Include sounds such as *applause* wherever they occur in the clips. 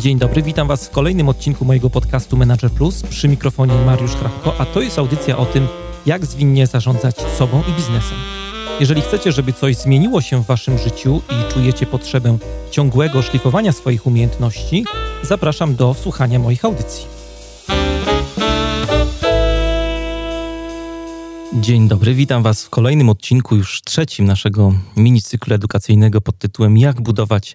Dzień dobry, witam Was w kolejnym odcinku mojego podcastu Manager Plus. Przy mikrofonie Mariusz Hrabko, a to jest audycja o tym, jak zwinnie zarządzać sobą i biznesem. Jeżeli chcecie, żeby coś zmieniło się w Waszym życiu i czujecie potrzebę ciągłego szlifowania swoich umiejętności, zapraszam do słuchania moich audycji. Dzień dobry, witam Was w kolejnym odcinku, już trzecim naszego mini cyklu edukacyjnego pod tytułem Jak budować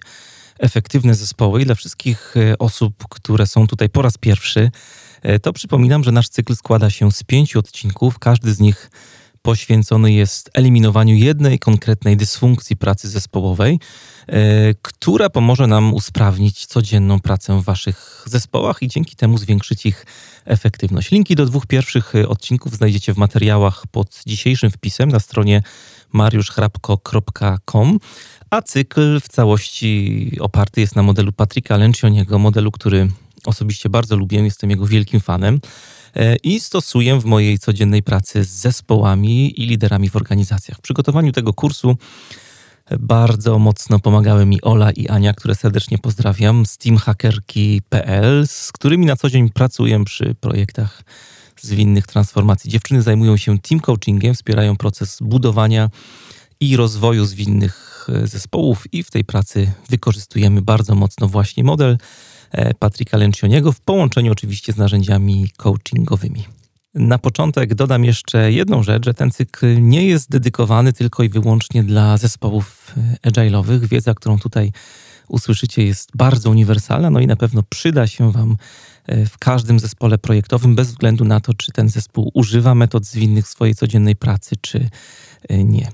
efektywne zespoły. I dla wszystkich e, osób, które są tutaj po raz pierwszy, e, to przypominam, że nasz cykl składa się z pięciu odcinków. Każdy z nich poświęcony jest eliminowaniu jednej konkretnej dysfunkcji pracy zespołowej, e, która pomoże nam usprawnić codzienną pracę w Waszych zespołach i dzięki temu zwiększyć ich efektywność. Linki do dwóch pierwszych odcinków znajdziecie w materiałach pod dzisiejszym wpisem na stronie mariuszchrapko.com, a cykl w całości oparty jest na modelu Patryka Lencioniego, modelu, który osobiście bardzo lubię, jestem jego wielkim fanem e, i stosuję w mojej codziennej pracy z zespołami i liderami w organizacjach. W przygotowaniu tego kursu bardzo mocno pomagały mi Ola i Ania, które serdecznie pozdrawiam, z teamhackerki.pl, z którymi na co dzień pracuję przy projektach zwinnych transformacji. Dziewczyny zajmują się team coachingiem, wspierają proces budowania i rozwoju zwinnych zespołów i w tej pracy wykorzystujemy bardzo mocno właśnie model e, Patryka Lencioniego w połączeniu oczywiście z narzędziami coachingowymi. Na początek dodam jeszcze jedną rzecz, że ten cykl nie jest dedykowany tylko i wyłącznie dla zespołów e, agile'owych. Wiedza, którą tutaj usłyszycie, jest bardzo uniwersalna, no i na pewno przyda się Wam w każdym zespole projektowym, bez względu na to, czy ten zespół używa metod zwinnych w swojej codziennej pracy, czy nie.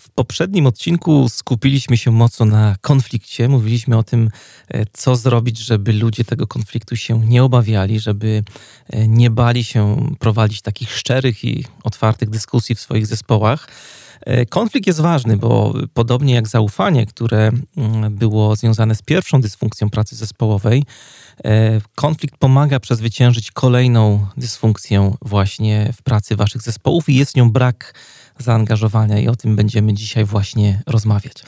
W poprzednim odcinku skupiliśmy się mocno na konflikcie. Mówiliśmy o tym, e, co zrobić, żeby ludzie tego konfliktu się nie obawiali, żeby e, nie bali się prowadzić takich szczerych i otwartych dyskusji w swoich zespołach. E, konflikt jest ważny, bo podobnie jak zaufanie, które mm, było związane z pierwszą dysfunkcją pracy zespołowej, konflikt pomaga przezwyciężyć kolejną dysfunkcję właśnie w pracy waszych zespołów i jest nią brak zaangażowania i o tym będziemy dzisiaj właśnie rozmawiać.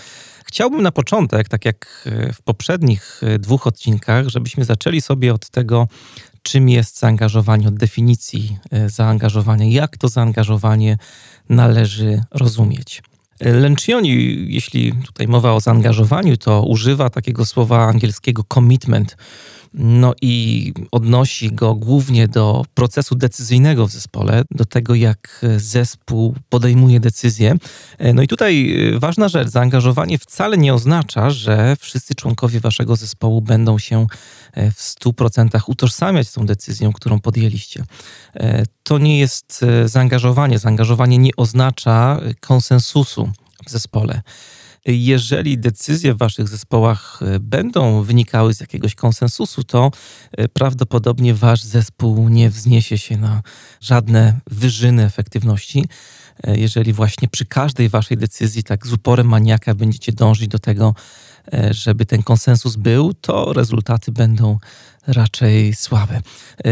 Chciałbym na początek, tak jak w poprzednich dwóch odcinkach, żebyśmy zaczęli sobie od tego, czym jest zaangażowanie, od definicji e, zaangażowania, jak to zaangażowanie należy rozumieć. Lencioni, jeśli tutaj mowa o zaangażowaniu, to używa takiego słowa angielskiego commitment, no i odnosi go głównie do procesu decyzyjnego w zespole, do tego, jak zespół podejmuje decyzje. No i tutaj y, ważna rzecz, zaangażowanie wcale nie oznacza, że wszyscy członkowie waszego zespołu będą się w 100% utożsamiać tą decyzją, którą podjęliście. E, to nie jest e, zaangażowanie. Zaangażowanie nie oznacza konsensusu w zespole jeżeli decyzje w waszych zespołach e, będą wynikały z jakiegoś konsensusu, to e, prawdopodobnie wasz zespół nie wzniesie się na żadne wyżyny efektywności. E, jeżeli właśnie przy każdej waszej decyzji, tak z uporem maniaka, będziecie dążyć do tego, żeby ten konsensus był, to rezultaty będą raczej słabe.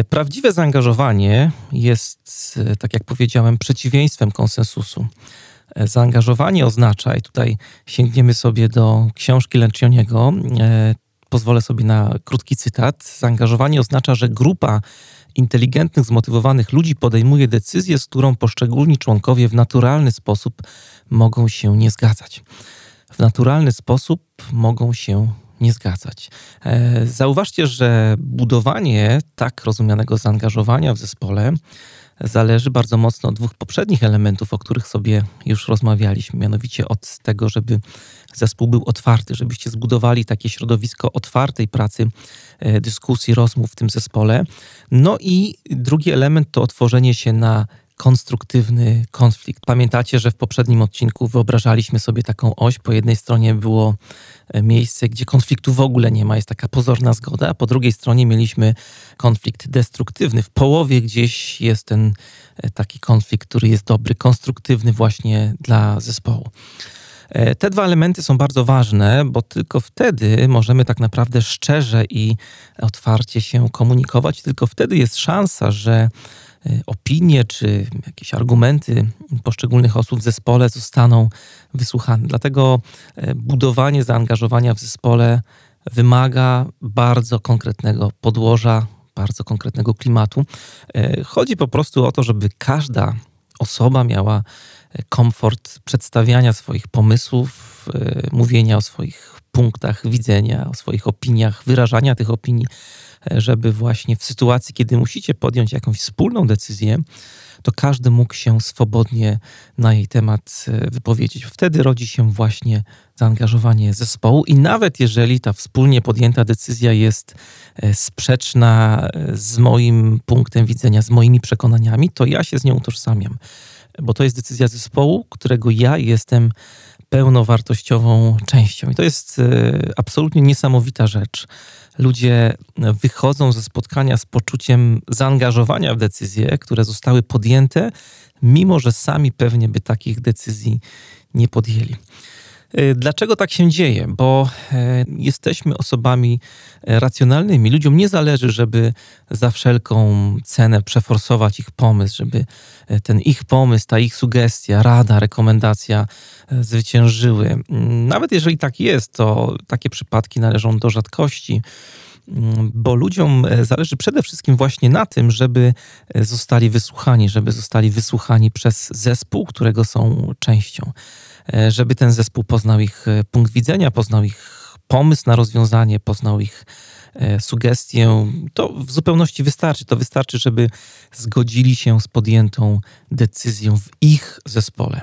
Prawdziwe zaangażowanie jest, tak jak powiedziałem, przeciwieństwem konsensusu. E, zaangażowanie oznacza, i tutaj sięgniemy sobie do książki Lencioniego, e, pozwolę sobie na krótki cytat. Zaangażowanie oznacza, że grupa inteligentnych, zmotywowanych ludzi podejmuje decyzję, z którą poszczególni członkowie w naturalny sposób mogą się nie zgadzać. W naturalny sposób mogą się nie zgadzać. E, zauważcie, że budowanie tak rozumianego zaangażowania w zespole zależy bardzo mocno od dwóch poprzednich elementów, o których sobie już rozmawialiśmy, mianowicie od tego, żeby zespół był otwarty, żebyście zbudowali takie środowisko otwartej pracy, e, dyskusji, rozmów w tym zespole. No i drugi element to otworzenie się na konstruktywny konflikt. Pamiętacie, że w poprzednim odcinku wyobrażaliśmy sobie taką oś. Po jednej stronie było e, miejsce, gdzie konfliktu w ogóle nie ma, jest taka pozorna zgoda, a po drugiej stronie mieliśmy konflikt destruktywny. W połowie gdzieś jest ten e, taki konflikt, który jest dobry, konstruktywny właśnie dla zespołu. E, te dwa elementy są bardzo ważne, bo tylko wtedy możemy tak naprawdę szczerze i otwarcie się komunikować, tylko wtedy jest szansa, że opinie czy jakieś argumenty poszczególnych osób w zespole zostaną wysłuchane. Dlatego y, budowanie zaangażowania w zespole wymaga bardzo konkretnego podłoża, bardzo konkretnego klimatu. E, chodzi po prostu o to, żeby każda osoba miała komfort przedstawiania swoich pomysłów, mówienia o swoich punktach widzenia, o swoich opiniach, wyrażania tych opinii, żeby właśnie w sytuacji, kiedy musicie podjąć jakąś wspólną decyzję, to każdy mógł się swobodnie na jej temat e, wypowiedzieć. Wtedy rodzi się właśnie zaangażowanie zespołu i nawet jeżeli ta wspólnie podjęta decyzja jest e, sprzeczna e, z moim punktem widzenia, z moimi przekonaniami, to ja się z nią utożsamiam, bo to jest decyzja zespołu, którego ja jestem pełnowartościową częścią. I to jest absolutnie niesamowita rzecz ludzie wychodzą ze spotkania z poczuciem zaangażowania w decyzje, które zostały podjęte, mimo że sami pewnie by takich decyzji nie podjęli. Y, dlaczego tak się dzieje? Bo e, jesteśmy osobami e, racjonalnymi. Ludziom nie zależy, żeby za wszelką cenę przeforsować ich pomysł, żeby e, ten ich pomysł, ta ich sugestia, rada, rekomendacja zwyciężyły. Mm, nawet jeżeli tak jest, to takie przypadki należą do rzadkości mm, bo ludziom zależy przede wszystkim właśnie na tym, żeby zostali wysłuchani, żeby zostali wysłuchani przez zespół, którego są częścią. E, żeby ten zespół poznał ich e, punkt widzenia, poznał ich pomysł na rozwiązanie, poznał ich e, sugestię. To w zupełności wystarczy. To wystarczy, żeby zgodzili się z podjętą decyzją w ich zespole.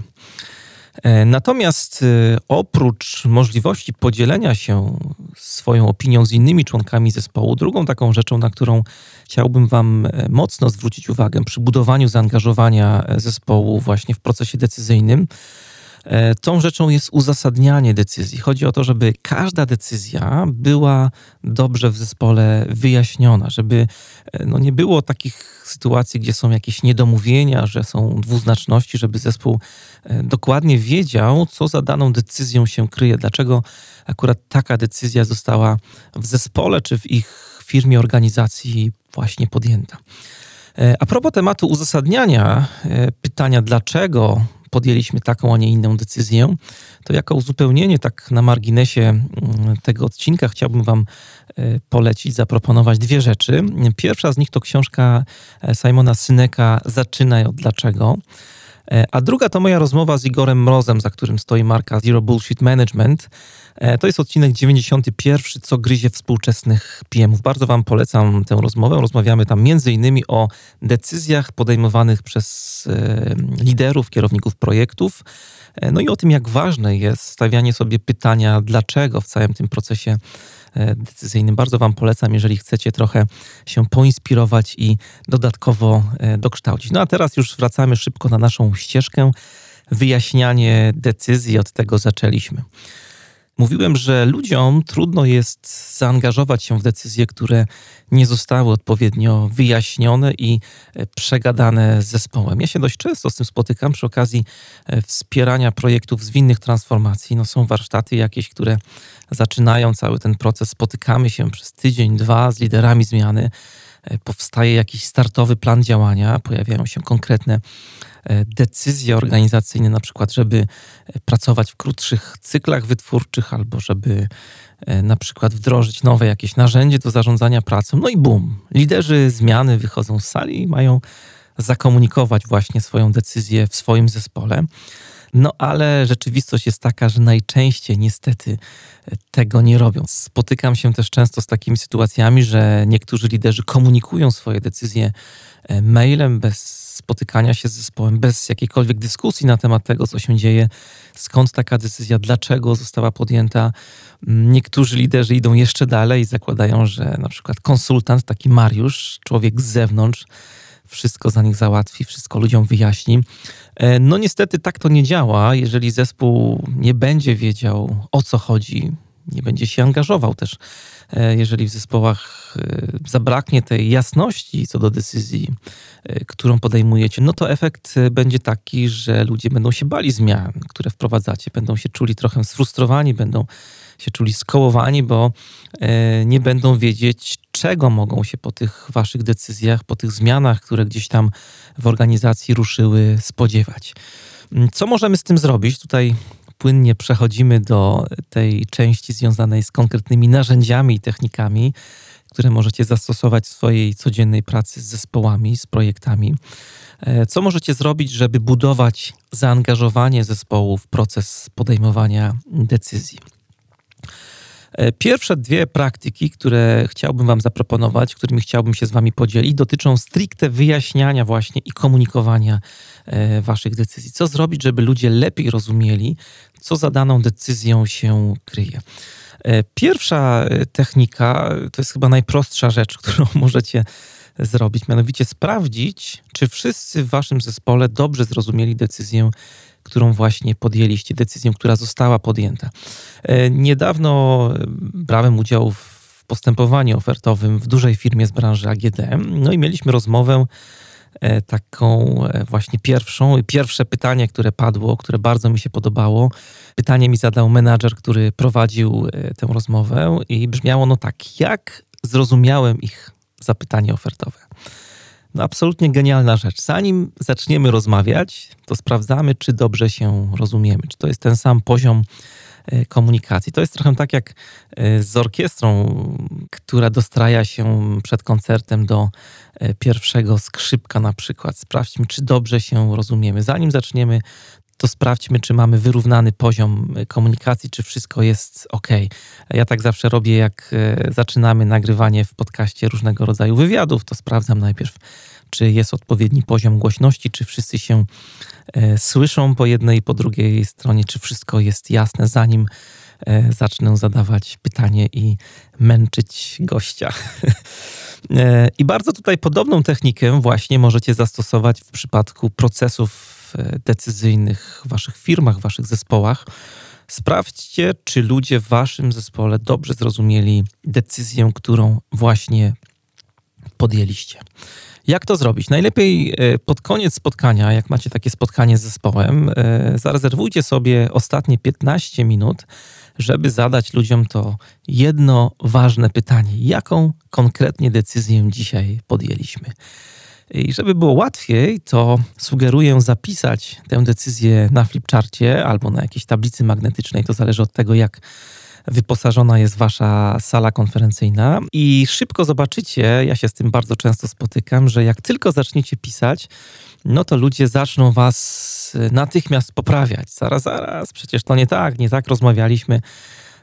Natomiast oprócz możliwości podzielenia się swoją opinią z innymi członkami zespołu, drugą taką rzeczą, na którą chciałbym Wam mocno zwrócić uwagę przy budowaniu zaangażowania zespołu właśnie w procesie decyzyjnym, tą rzeczą jest uzasadnianie decyzji. Chodzi o to, żeby każda decyzja była dobrze w zespole wyjaśniona, żeby e, no nie było takich sytuacji, gdzie są jakieś niedomówienia, że są dwuznaczności, żeby zespół e, dokładnie wiedział, co za daną decyzją się kryje, dlaczego akurat taka decyzja została w zespole czy w ich firmie, organizacji właśnie podjęta. A propos tematu uzasadniania, pytania dlaczego podjęliśmy taką, a nie inną decyzję, to jako uzupełnienie, tak na marginesie mm, tego odcinka, chciałbym Wam e, polecić, zaproponować dwie rzeczy. Pierwsza z nich to książka e, Simona Syneka Zaczynaj od dlaczego. E, a druga to moja rozmowa z Igorem Mrozem, za którym stoi marka Zero Bullshit Management. To jest odcinek 91, co gryzie współczesnych PMów. Bardzo Wam polecam tę rozmowę. Rozmawiamy tam innymi o decyzjach podejmowanych przez liderów, kierowników projektów, no i o tym, jak ważne jest stawianie sobie pytania, dlaczego w całym tym procesie e, decyzyjnym. Bardzo Wam polecam, jeżeli chcecie trochę się poinspirować i dodatkowo e, dokształcić. No a teraz już wracamy szybko na naszą ścieżkę. Wyjaśnianie decyzji, od tego zaczęliśmy. Mówiłem, że ludziom trudno jest zaangażować się w decyzje, które nie zostały odpowiednio wyjaśnione i e, przegadane z zespołem. Ja się dość często z tym spotykam przy okazji e, wspierania projektów zwinnych transformacji. No są warsztaty jakieś, które zaczynają cały ten proces. Spotykamy się przez tydzień, dwa z liderami zmiany. E, powstaje jakiś startowy plan działania, pojawiają się konkretne E, decyzje organizacyjne, na przykład, żeby e, pracować w krótszych cyklach wytwórczych albo żeby na przykład wdrożyć nowe jakieś narzędzie do zarządzania pracą. No i bum, liderzy zmiany wychodzą z sali i mają zakomunikować właśnie swoją decyzję w swoim zespole. No ale rzeczywistość jest taka, że najczęściej niestety tego nie robią. Spotykam się też często z takimi sytuacjami, że niektórzy liderzy komunikują swoje decyzje mailem bez spotykania się z zespołem, bez jakiejkolwiek dyskusji na temat tego, co się dzieje, skąd taka decyzja, dlaczego została podjęta. Niektórzy liderzy idą jeszcze dalej i zakładają, że na przykład konsultant, taki Mariusz, człowiek z zewnątrz, wszystko za nich załatwi, wszystko ludziom wyjaśni. E, no niestety tak to nie działa. Jeżeli zespół nie będzie wiedział o co chodzi, nie będzie się angażował też E, jeżeli w zespołach e, zabraknie tej jasności co do decyzji, którą podejmujecie, no to efekt będzie taki, że ludzie będą się bali zmian, które wprowadzacie, będą się czuli trochę sfrustrowani, będą się czuli skołowani, bo nie będą wiedzieć, czego mogą się po tych waszych decyzjach, po tych zmianach, które gdzieś tam w organizacji ruszyły, spodziewać. Co możemy z tym zrobić? Tutaj płynnie przechodzimy do tej części związanej z konkretnymi narzędziami i technikami, które możecie zastosować w swojej codziennej pracy z zespołami, z projektami. E, co możecie zrobić, żeby budować zaangażowanie zespołu w proces podejmowania decyzji? E, pierwsze dwie praktyki, które chciałbym Wam zaproponować, którymi chciałbym się z Wami podzielić, dotyczą stricte wyjaśniania właśnie i komunikowania e, Waszych decyzji. Co zrobić, żeby ludzie lepiej rozumieli, co za daną decyzją się kryje. Pierwsza technika to jest chyba najprostsza rzecz, *laughs* którą możecie zrobić, mianowicie sprawdzić, czy wszyscy w waszym zespole dobrze zrozumieli decyzję, którą właśnie podjęliście, decyzję, która została podjęta. E, niedawno brałem udział w postępowaniu ofertowym w dużej firmie z branży AGD, no i mieliśmy rozmowę e, taką e, właśnie pierwszą. Pierwsze pytanie, które padło, które bardzo mi się podobało, pytanie mi zadał menadżer, który prowadził tę rozmowę i brzmiało no tak, jak zrozumiałem ich zapytanie ofertowe. No absolutnie genialna rzecz. Zanim zaczniemy rozmawiać, to sprawdzamy, czy dobrze się rozumiemy, czy to jest ten sam poziom e, komunikacji. To jest trochę tak jak e, z orkiestrą, która dostraja się przed koncertem do e, pierwszego skrzypka na przykład. Sprawdźmy, czy dobrze się rozumiemy. Zanim zaczniemy to sprawdźmy, czy mamy wyrównany poziom y, komunikacji, czy wszystko jest ok. Ja tak zawsze robię, jak y, zaczynamy nagrywanie w podcaście różnego rodzaju wywiadów, to sprawdzam najpierw, czy jest odpowiedni poziom głośności, czy wszyscy się y, słyszą po jednej i po drugiej stronie, czy wszystko jest jasne, zanim zacznę zadawać pytanie i męczyć gościa. *laughs* I bardzo tutaj podobną technikę właśnie możecie zastosować w przypadku procesów decyzyjnych w waszych firmach, waszych zespołach. Sprawdźcie, czy ludzie w waszym zespole dobrze zrozumieli decyzję, którą właśnie podjęliście. Jak to zrobić? Najlepiej e, pod koniec spotkania, jak macie takie spotkanie z zespołem, e, zarezerwujcie sobie ostatnie 15 minut, żeby zadać ludziom to jedno ważne pytanie: jaką konkretnie decyzję dzisiaj podjęliśmy? I żeby było łatwiej, to sugeruję zapisać tę decyzję na flipcharcie albo na jakiejś tablicy magnetycznej. To zależy od tego, jak wyposażona jest wasza sala konferencyjna. I szybko zobaczycie, ja się z tym bardzo często spotykam, że jak tylko zaczniecie pisać, no to ludzie zaczną was natychmiast poprawiać. Zaraz, zaraz, przecież to nie tak, nie tak rozmawialiśmy.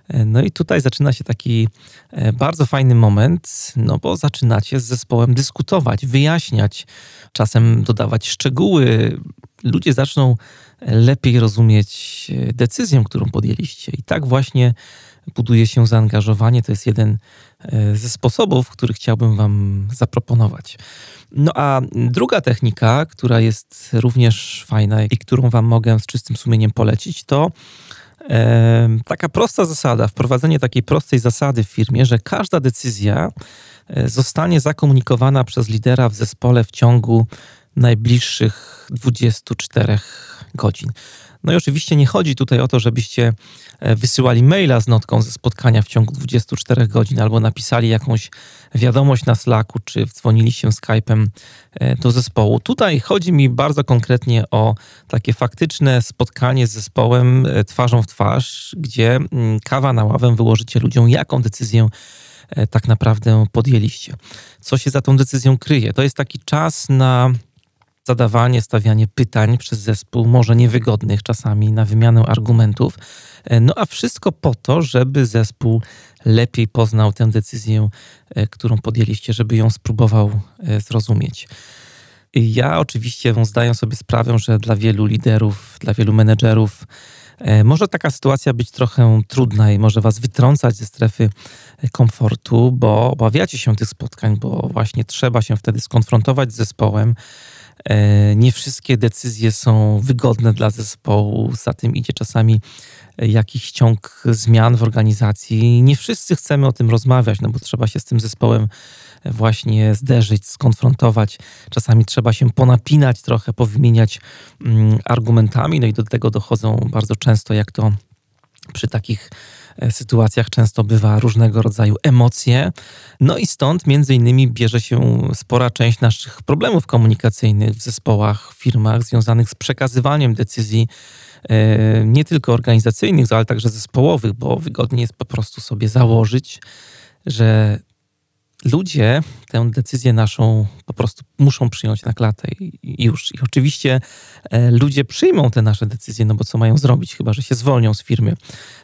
E, no i tutaj zaczyna się taki e, bardzo fajny moment, no bo zaczynacie z zespołem dyskutować, wyjaśniać, czasem dodawać szczegóły. Ludzie zaczną lepiej rozumieć e, decyzję, którą podjęliście. I tak właśnie buduje się zaangażowanie. To jest jeden ze sposobów, który chciałbym Wam zaproponować. No a druga technika, która jest również fajna i którą Wam mogę z czystym sumieniem polecić, to taka prosta zasada, wprowadzenie takiej prostej zasady w firmie, że każda decyzja e, zostanie zakomunikowana przez lidera w zespole w ciągu najbliższych 24 godzin. No i oczywiście nie chodzi tutaj o to, żebyście e, wysyłali maila z notką ze spotkania w ciągu 24 godzin albo napisali jakąś wiadomość na Slacku, czy dzwonili się Skype'em e, do zespołu. Tutaj chodzi mi bardzo konkretnie o takie faktyczne spotkanie z zespołem e, twarzą w twarz, gdzie mm, kawa na ławę wyłożycie ludziom, jaką decyzję tak naprawdę podjęliście. Co się za tą decyzją kryje? To jest taki czas na zadawanie, stawianie pytań przez zespół, może niewygodnych czasami, na wymianę argumentów. E, no a wszystko po to, żeby zespół lepiej poznał tę decyzję, e, którą podjęliście, żeby ją spróbował e, zrozumieć. Ja oczywiście zdaję sobie sprawę, że dla wielu liderów, dla wielu menedżerów, może taka sytuacja być trochę trudna i może was wytrącać ze strefy komfortu, bo obawiacie się tych spotkań, bo właśnie trzeba się wtedy skonfrontować z zespołem, nie wszystkie decyzje są wygodne dla zespołu, za tym idzie czasami jakiś ciąg zmian w organizacji. Nie wszyscy chcemy o tym rozmawiać, no bo trzeba się z tym zespołem właśnie zderzyć, skonfrontować. Czasami trzeba się ponapinać trochę, powymieniać mm, argumentami, no i do tego dochodzą bardzo często, jak to przy takich e, sytuacjach często bywa różnego rodzaju emocje. No i stąd między innymi bierze się spora część naszych problemów komunikacyjnych w zespołach, w firmach związanych z przekazywaniem decyzji e, nie tylko organizacyjnych, ale także zespołowych, bo wygodnie jest po prostu sobie założyć, że ludzie tę decyzję naszą po prostu muszą przyjąć na klatę i już. I oczywiście e, ludzie przyjmą te nasze decyzje, no bo co mają zrobić, chyba że się zwolnią z firmy.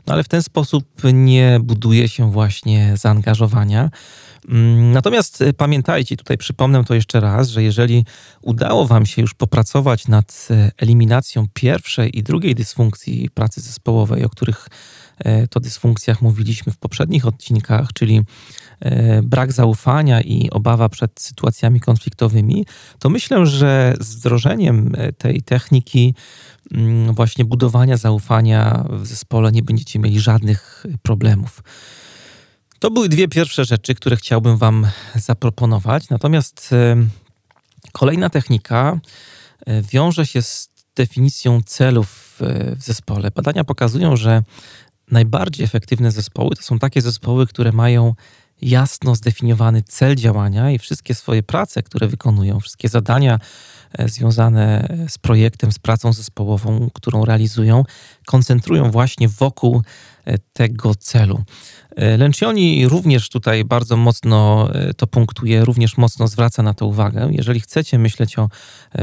No ale w ten sposób nie buduje się właśnie zaangażowania. Mm, natomiast e, pamiętajcie, tutaj przypomnę to jeszcze raz, że jeżeli udało Wam się już popracować nad e, eliminacją pierwszej i drugiej dysfunkcji pracy zespołowej, o których to dysfunkcjach mówiliśmy w poprzednich odcinkach, czyli brak zaufania i obawa przed sytuacjami konfliktowymi, to myślę, że z wdrożeniem e, tej techniki mm, właśnie budowania zaufania w zespole nie będziecie mieli żadnych problemów. To były dwie pierwsze rzeczy, które chciałbym Wam zaproponować. Natomiast e, kolejna technika wiąże się z definicją celów w zespole. Badania pokazują, że najbardziej efektywne zespoły to są takie zespoły, które mają jasno zdefiniowany cel działania i wszystkie swoje prace, które wykonują, wszystkie zadania e, związane z projektem, z pracą zespołową, którą realizują, koncentrują właśnie wokół e, tego celu. E, Lencioni również tutaj bardzo mocno to punktuje, również mocno zwraca na to uwagę. Jeżeli chcecie myśleć o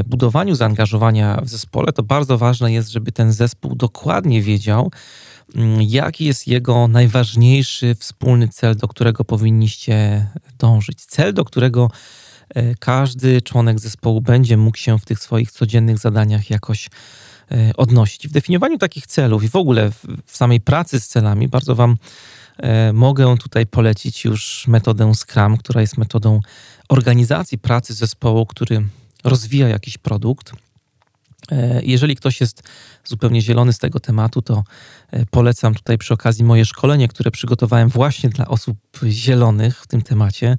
budowaniu zaangażowania w zespole, to bardzo ważne jest, żeby ten zespół dokładnie wiedział, jaki jest jego najważniejszy wspólny cel, do którego powinniście dążyć? Cel, do którego e, każdy członek zespołu będzie mógł się w tych swoich codziennych zadaniach jakoś e, odnosić. W definiowaniu takich celów i w ogóle w samej pracy z celami bardzo Wam e, mogę tutaj polecić już metodę Scrum, która jest metodą organizacji pracy zespołu, który rozwija jakiś produkt jeżeli ktoś jest zupełnie zielony z tego tematu, to e, polecam tutaj przy okazji moje szkolenie, które przygotowałem właśnie dla osób zielonych w tym temacie.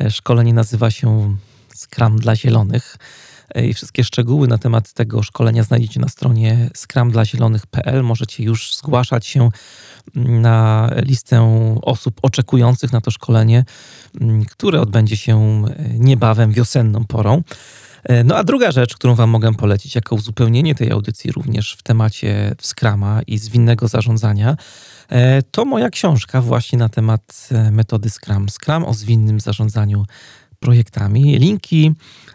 E, szkolenie nazywa się Scrum dla Zielonych. I wszystkie szczegóły na temat tego szkolenia znajdziecie na stronie scrumdlazielonych.pl. Możecie już zgłaszać się na listę osób oczekujących na to szkolenie, które odbędzie się niebawem wiosenną porą. E, no a druga rzecz, którą Wam mogę polecić jako uzupełnienie tej audycji również w temacie Scrama i zwinnego zarządzania, e, to moja książka właśnie na temat e, metody Scrum. Scrum o zwinnym zarządzaniu projektami. Linki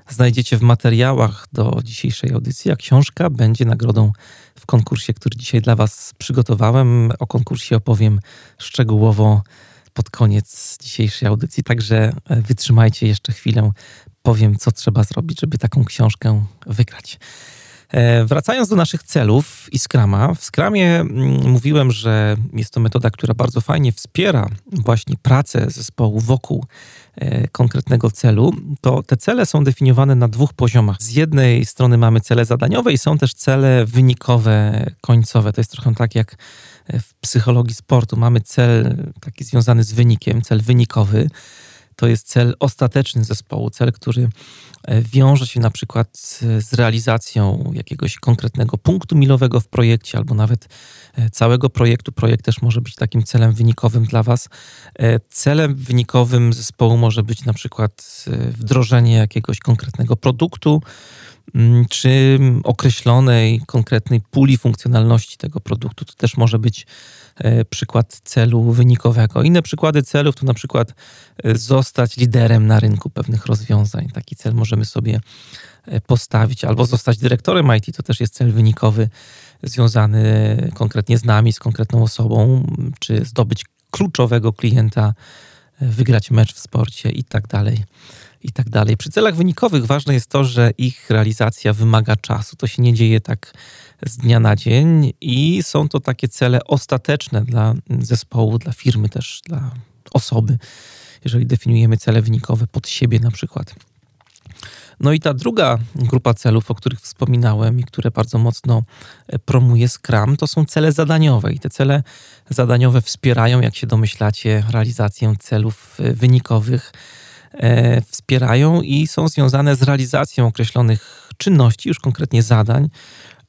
znajdziecie w materiałach do dzisiejszej audycji, a książka będzie nagrodą w konkursie, który dzisiaj dla Was przygotowałem. O konkursie opowiem szczegółowo pod koniec dzisiejszej audycji, także wytrzymajcie jeszcze chwilę powiem, co trzeba zrobić, żeby taką książkę wygrać. E, wracając do naszych celów i Scrama. W Scramie mm, mówiłem, że jest to metoda, która bardzo fajnie wspiera właśnie pracę zespołu wokół e, konkretnego celu. To te cele są definiowane na dwóch poziomach. Z jednej strony mamy cele zadaniowe i są też cele wynikowe, końcowe. To jest trochę tak jak w psychologii sportu. Mamy cel taki związany z wynikiem, cel wynikowy to jest cel ostateczny zespołu, cel, który e, wiąże się na przykład z realizacją jakiegoś konkretnego punktu milowego w projekcie, albo nawet e, całego projektu. Projekt też może być takim celem wynikowym dla Was. E, celem wynikowym zespołu może być na przykład wdrożenie jakiegoś konkretnego produktu, mm, czy określonej konkretnej puli funkcjonalności tego produktu. To też może być przykład celu wynikowego. Inne przykłady celów to na przykład e, zostać liderem na rynku pewnych rozwiązań. Taki cel możemy sobie e, postawić, albo zostać dyrektorem IT, to też jest cel wynikowy związany konkretnie z nami, z konkretną osobą, czy zdobyć kluczowego klienta, wygrać mecz w sporcie i tak dalej. I tak dalej. Przy celach wynikowych ważne jest to, że ich realizacja wymaga czasu. To się nie dzieje tak z dnia na dzień i są to takie cele ostateczne dla zespołu, dla firmy też, dla osoby, jeżeli definiujemy cele wynikowe pod siebie na przykład. No i ta druga grupa celów, o których wspominałem i które bardzo mocno e, promuje Scrum, to są cele zadaniowe. I te cele zadaniowe wspierają, jak się domyślacie, realizację celów e, wynikowych. E, wspierają i są związane z realizacją określonych czynności, już konkretnie zadań,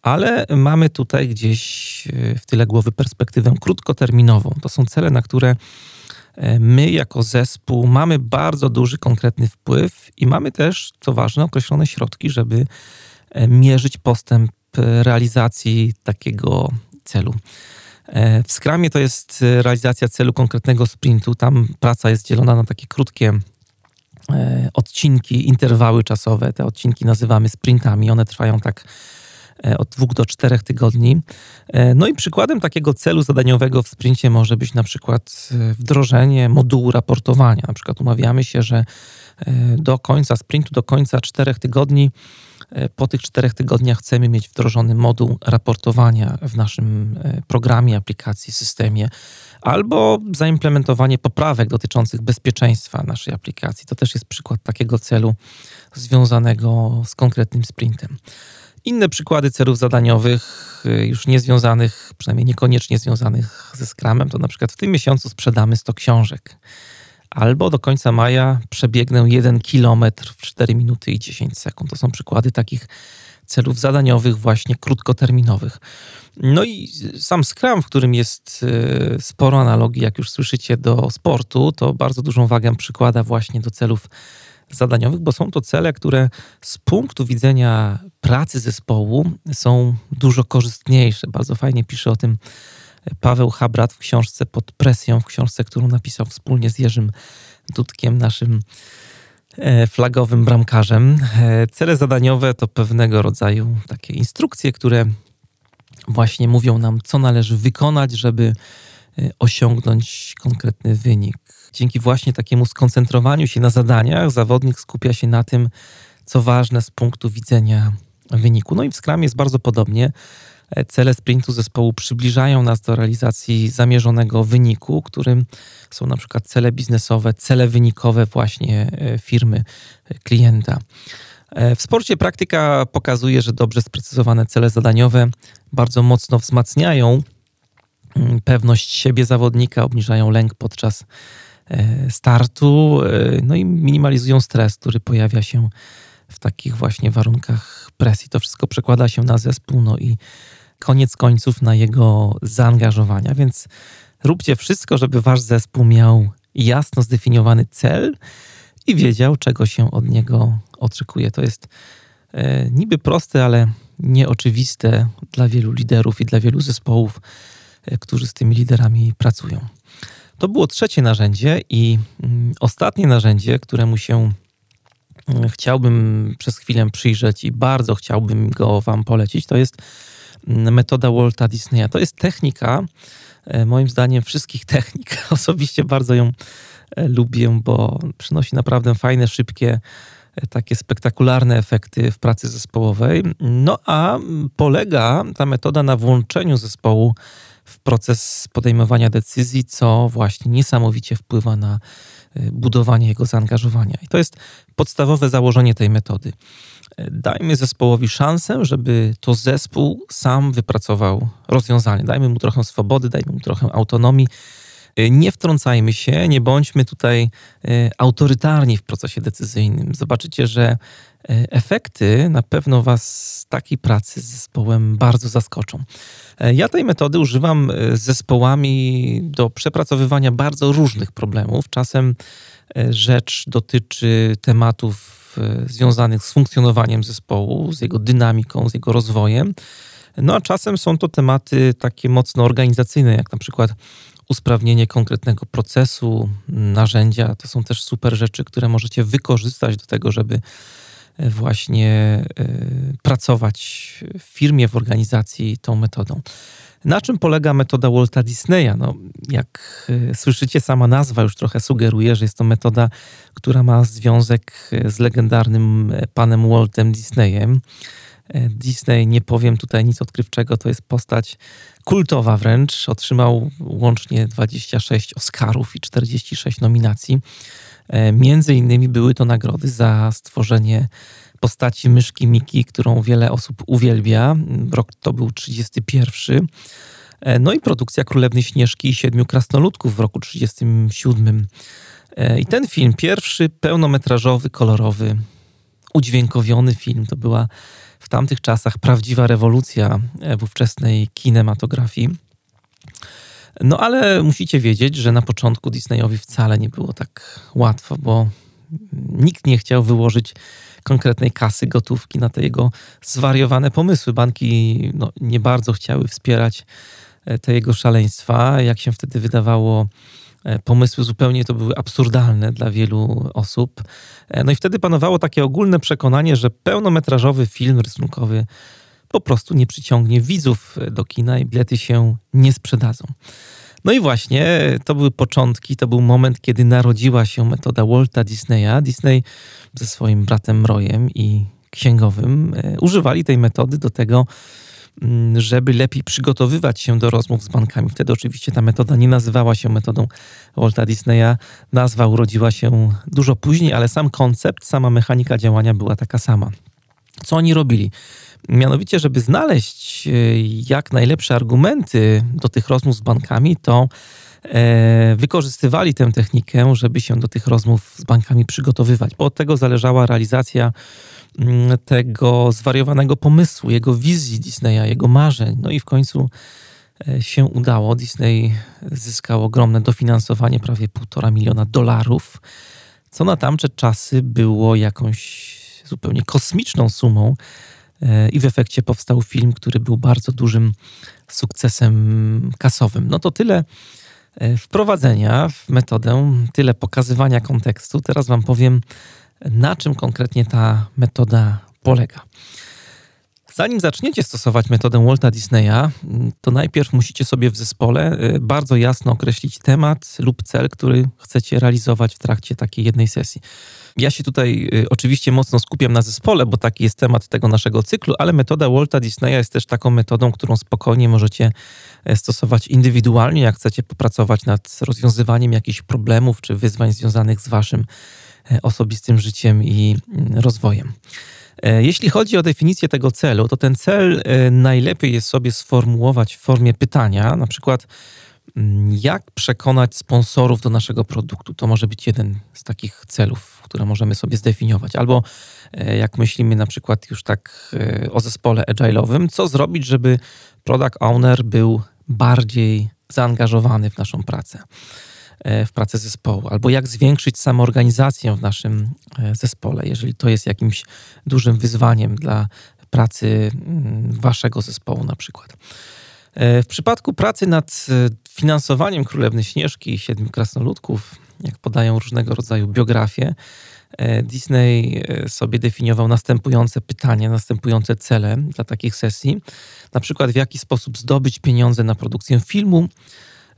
ale mamy tutaj gdzieś w tyle głowy perspektywę krótkoterminową. To są cele, na które my jako zespół mamy bardzo duży, konkretny wpływ i mamy też, co ważne, określone środki, żeby mierzyć postęp realizacji takiego celu. E, w Scrumie to jest e, realizacja celu konkretnego sprintu. Tam praca jest dzielona na takie krótkie e, odcinki, interwały czasowe. Te odcinki nazywamy sprintami. One trwają tak od dwóch do czterech tygodni. No i przykładem takiego celu zadaniowego w sprincie może być na przykład wdrożenie modułu raportowania. Na przykład umawiamy się, że do końca sprintu, do końca czterech tygodni E, po tych czterech tygodniach chcemy mieć wdrożony moduł raportowania w naszym e, programie, aplikacji, systemie, albo zaimplementowanie poprawek dotyczących bezpieczeństwa naszej aplikacji. To też jest przykład takiego celu związanego z konkretnym sprintem. Inne przykłady celów zadaniowych, e, już niezwiązanych, przynajmniej niekoniecznie związanych ze Scrumem, to na przykład w tym miesiącu sprzedamy 100 książek albo do końca maja przebiegnę 1 km w 4 minuty i 10 sekund. To są przykłady takich celów zadaniowych, właśnie krótkoterminowych. No i sam Scrum, w którym jest e, sporo analogii, jak już słyszycie, do sportu, to bardzo dużą wagę przykłada właśnie do celów zadaniowych, bo są to cele, które z punktu widzenia pracy zespołu są dużo korzystniejsze. Bardzo fajnie pisze o tym Paweł Habrat w książce Pod presją, w książce, którą napisał wspólnie z Jerzym Dudkiem, naszym e, flagowym bramkarzem. E, cele zadaniowe to pewnego rodzaju takie instrukcje, które właśnie mówią nam, co należy wykonać, żeby e, osiągnąć konkretny wynik. Dzięki właśnie takiemu skoncentrowaniu się na zadaniach, zawodnik skupia się na tym, co ważne z punktu widzenia wyniku. No i w Scrum jest bardzo podobnie. E, cele sprintu zespołu przybliżają nas do realizacji zamierzonego wyniku, którym są na przykład cele biznesowe, cele wynikowe właśnie e, firmy, e, klienta. W sporcie praktyka pokazuje, że dobrze sprecyzowane cele zadaniowe bardzo mocno wzmacniają mm, pewność siebie zawodnika, obniżają lęk podczas startu, no i minimalizują stres, który pojawia się w takich właśnie warunkach presji. To wszystko przekłada się na zespół, no i koniec końców na jego zaangażowania. Więc róbcie wszystko, żeby wasz zespół miał jasno zdefiniowany cel i wiedział, czego się od niego oczekuje. To jest e, niby proste, ale nieoczywiste dla wielu liderów i dla wielu zespołów, e, którzy z tymi liderami pracują. To było trzecie narzędzie i mm, ostatnie narzędzie, któremu się mm, chciałbym przez chwilę przyjrzeć i bardzo chciałbym go Wam polecić, to jest metoda Walta Disneya. To jest technika, e, moim zdaniem, wszystkich *laughs* technik. Osobiście bardzo ją e, lubię, bo przynosi naprawdę fajne, szybkie, e, takie spektakularne efekty w pracy zespołowej. No a polega ta metoda na włączeniu zespołu w proces podejmowania decyzji, co właśnie niesamowicie wpływa na budowanie jego zaangażowania. I to jest podstawowe założenie tej metody dajmy zespołowi szansę, żeby to zespół sam wypracował rozwiązanie. Dajmy mu trochę swobody, dajmy mu trochę autonomii. Nie wtrącajmy się, nie bądźmy tutaj e, autorytarni w procesie decyzyjnym. Zobaczycie, że e, efekty na pewno Was takiej pracy z zespołem bardzo zaskoczą. E, ja tej metody używam z zespołami do przepracowywania bardzo różnych problemów. Czasem rzecz dotyczy tematów związanych z funkcjonowaniem zespołu, z jego dynamiką, z jego rozwojem. No a czasem są to tematy takie mocno organizacyjne, jak na przykład usprawnienie konkretnego procesu, narzędzia. To są też super rzeczy, które możecie wykorzystać do tego, żeby e, właśnie e, pracować w firmie, w organizacji tą metodą. Na czym polega metoda Walta Disneya? No, jak e, słyszycie, sama nazwa już trochę sugeruje, że jest to metoda, która ma związek e, z legendarnym panem Waltem Disneyem. Disney, nie powiem tutaj nic odkrywczego, to jest postać kultowa wręcz. Otrzymał łącznie 26 Oscarów i 46 nominacji. Między innymi były to nagrody za stworzenie postaci myszki Miki, którą wiele osób uwielbia. Rok to był 31. E, no i produkcja Królewny Śnieżki i Siedmiu Krasnoludków w roku 37. E, I ten film, pierwszy pełnometrażowy, kolorowy, udźwiękowiony film, to była w tamtych czasach prawdziwa rewolucja w ówczesnej kinematografii. No ale musicie wiedzieć, że na początku Disneyowi wcale nie było tak łatwo, bo nikt nie chciał wyłożyć konkretnej kasy, gotówki na te jego zwariowane pomysły. Banki no, nie bardzo chciały wspierać e, te jego szaleństwa. Jak się wtedy wydawało, e, pomysły zupełnie to były absurdalne dla wielu osób. E, no i wtedy panowało takie ogólne przekonanie, że pełnometrażowy film rysunkowy po prostu nie przyciągnie widzów do kina i bilety się nie sprzedadzą. No i właśnie to były początki, to był moment, kiedy narodziła się metoda Walta Disneya. Disney ze swoim bratem Royem i księgowym e, używali tej metody do tego, mm, żeby lepiej przygotowywać się do rozmów z bankami. Wtedy oczywiście ta metoda nie nazywała się metodą Walta Disneya. Nazwa urodziła się dużo później, ale sam koncept, sama mechanika działania była taka sama. Co oni robili? Mianowicie, żeby znaleźć e, jak najlepsze argumenty do tych rozmów z bankami, to e, wykorzystywali tę technikę, żeby się do tych rozmów z bankami przygotowywać, bo od tego zależała realizacja mm, tego zwariowanego pomysłu, jego wizji Disneya, jego marzeń. No i w końcu e, się udało. Disney zyskał ogromne dofinansowanie, prawie półtora miliona dolarów, co na tamte czasy było jakąś zupełnie kosmiczną sumą. E, i w efekcie powstał film, który był bardzo dużym sukcesem kasowym. No to tyle e, wprowadzenia w metodę, tyle pokazywania kontekstu. Teraz Wam powiem, na czym konkretnie ta metoda polega. Zanim zaczniecie stosować metodę Walta Disneya, to najpierw musicie sobie w zespole e, bardzo jasno określić temat lub cel, który chcecie realizować w trakcie takiej jednej sesji. Ja się tutaj y, oczywiście mocno skupiam na zespole, bo taki jest temat tego naszego cyklu, ale metoda Walta Disneya jest też taką metodą, którą spokojnie możecie e, stosować indywidualnie, jak chcecie popracować nad rozwiązywaniem jakichś problemów czy wyzwań związanych z waszym e, osobistym życiem i mm, rozwojem. E, jeśli chodzi o definicję tego celu, to ten cel najlepiej jest sobie sformułować w formie pytania, na przykład jak przekonać sponsorów do naszego produktu? To może być jeden z takich celów, które możemy sobie zdefiniować. Albo e, jak myślimy na przykład już tak e, o zespole agile'owym, co zrobić, żeby product owner był bardziej zaangażowany w naszą pracę, e, w pracę zespołu, albo jak zwiększyć samoorganizację w naszym zespole, jeżeli to jest jakimś dużym wyzwaniem dla pracy mm, waszego zespołu na przykład. W przypadku pracy nad finansowaniem Królewny Śnieżki i Siedmiu Krasnoludków, jak podają różnego rodzaju biografie, e, Disney e, sobie definiował następujące pytania, następujące cele dla takich sesji. Na przykład, w jaki sposób zdobyć pieniądze na produkcję filmu,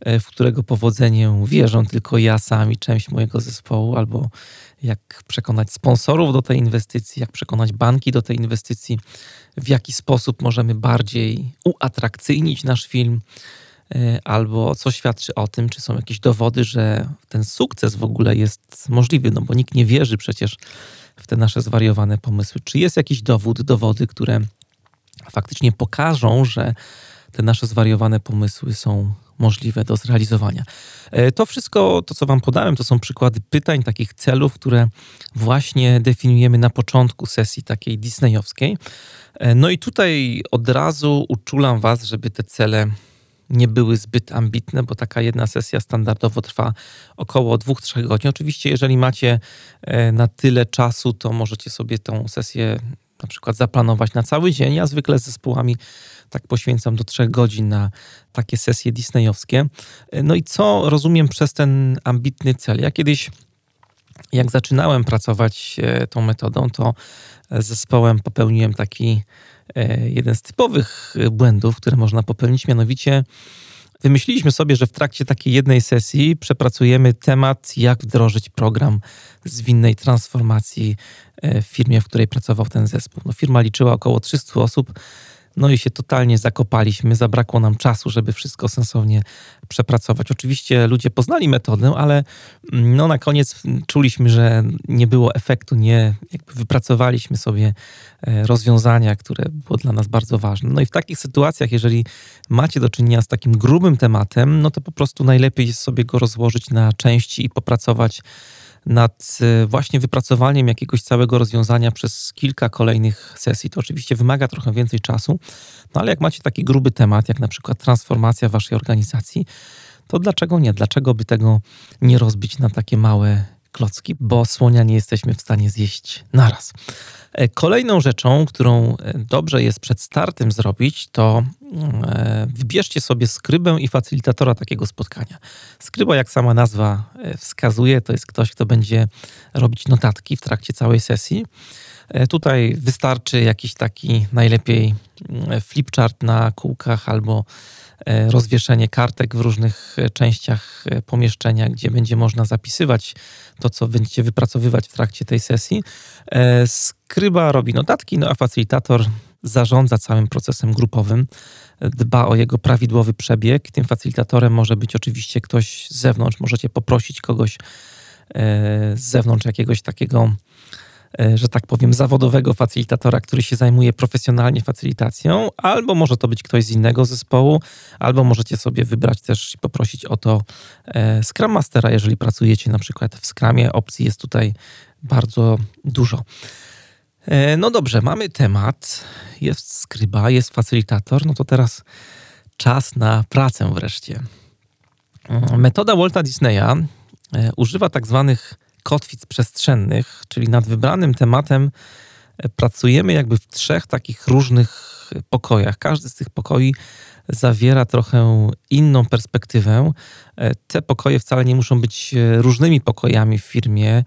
e, w którego powodzenie wierzą tylko ja sam i część mojego zespołu, albo jak przekonać sponsorów do tej inwestycji, jak przekonać banki do tej inwestycji, w jaki sposób możemy bardziej uatrakcyjnić nasz film, E, albo co świadczy o tym, czy są jakieś dowody, że ten sukces w ogóle jest możliwy, no bo nikt nie wierzy przecież w te nasze zwariowane pomysły. Czy jest jakiś dowód, dowody, które faktycznie pokażą, że te nasze zwariowane pomysły są możliwe do zrealizowania. E, to wszystko, to co Wam podałem, to są przykłady pytań, takich celów, które właśnie definiujemy na początku sesji takiej disneyowskiej. E, no i tutaj od razu uczulam Was, żeby te cele nie były zbyt ambitne, bo taka jedna sesja standardowo trwa około 2-3 godzin. Oczywiście, jeżeli macie e, na tyle czasu, to możecie sobie tą sesję na przykład zaplanować na cały dzień. Ja zwykle z zespołami tak poświęcam do 3 godzin na takie sesje disneyowskie. No i co rozumiem przez ten ambitny cel? Ja kiedyś, jak zaczynałem pracować e, tą metodą, to z zespołem popełniłem taki E, jeden z typowych błędów, które można popełnić, mianowicie wymyśliliśmy sobie, że w trakcie takiej jednej sesji przepracujemy temat, jak wdrożyć program zwinnej transformacji e, w firmie, w której pracował ten zespół. No, firma liczyła około 300 osób no i się totalnie zakopaliśmy, zabrakło nam czasu, żeby wszystko sensownie przepracować. Oczywiście ludzie poznali metodę, ale mm, no na koniec czuliśmy, że nie było efektu, nie wypracowaliśmy sobie e, rozwiązania, które było dla nas bardzo ważne. No i w takich sytuacjach, jeżeli macie do czynienia z takim grubym tematem, no to po prostu najlepiej jest sobie go rozłożyć na części i popracować nad e, właśnie wypracowaniem jakiegoś całego rozwiązania przez kilka kolejnych sesji. To oczywiście wymaga trochę więcej czasu, no ale jak macie taki gruby temat, jak na przykład transformacja waszej organizacji, to dlaczego nie? Dlaczego by tego nie rozbić na takie małe klocki? Bo słonia nie jesteśmy w stanie zjeść naraz. E, kolejną rzeczą, którą e, dobrze jest przed startem zrobić, to e, wybierzcie sobie skrybę i facylitatora takiego spotkania. Skryba, jak sama nazwa wskazuje, to jest ktoś, kto będzie robić notatki w trakcie całej sesji. Tutaj wystarczy jakiś taki najlepiej mm, flipchart na kółkach albo rozwieszenie kartek w różnych e, częściach e, pomieszczenia, gdzie będzie można zapisywać to, co będziecie wypracowywać w trakcie tej sesji. Skryba robi notatki, no a facylitator zarządza całym procesem grupowym, dba o jego prawidłowy przebieg. Tym facylitatorem może być oczywiście ktoś z zewnątrz, możecie poprosić kogoś z zewnątrz jakiegoś takiego E, że tak powiem, zawodowego facylitatora, który się zajmuje profesjonalnie facylitacją, albo może to być ktoś z innego zespołu, albo możecie sobie wybrać też i poprosić o to e, Scrum Mastera, jeżeli pracujecie na przykład w Scrumie. Opcji jest tutaj bardzo dużo. E, no dobrze, mamy temat, jest skryba, jest facylitator, no to teraz czas na pracę wreszcie. Metoda Walta Disneya używa tak zwanych kotwic przestrzennych, czyli nad wybranym tematem e, pracujemy jakby w trzech takich różnych pokojach. Każdy z tych pokoi zawiera trochę inną perspektywę. E, te pokoje wcale nie muszą być e, różnymi pokojami w firmie.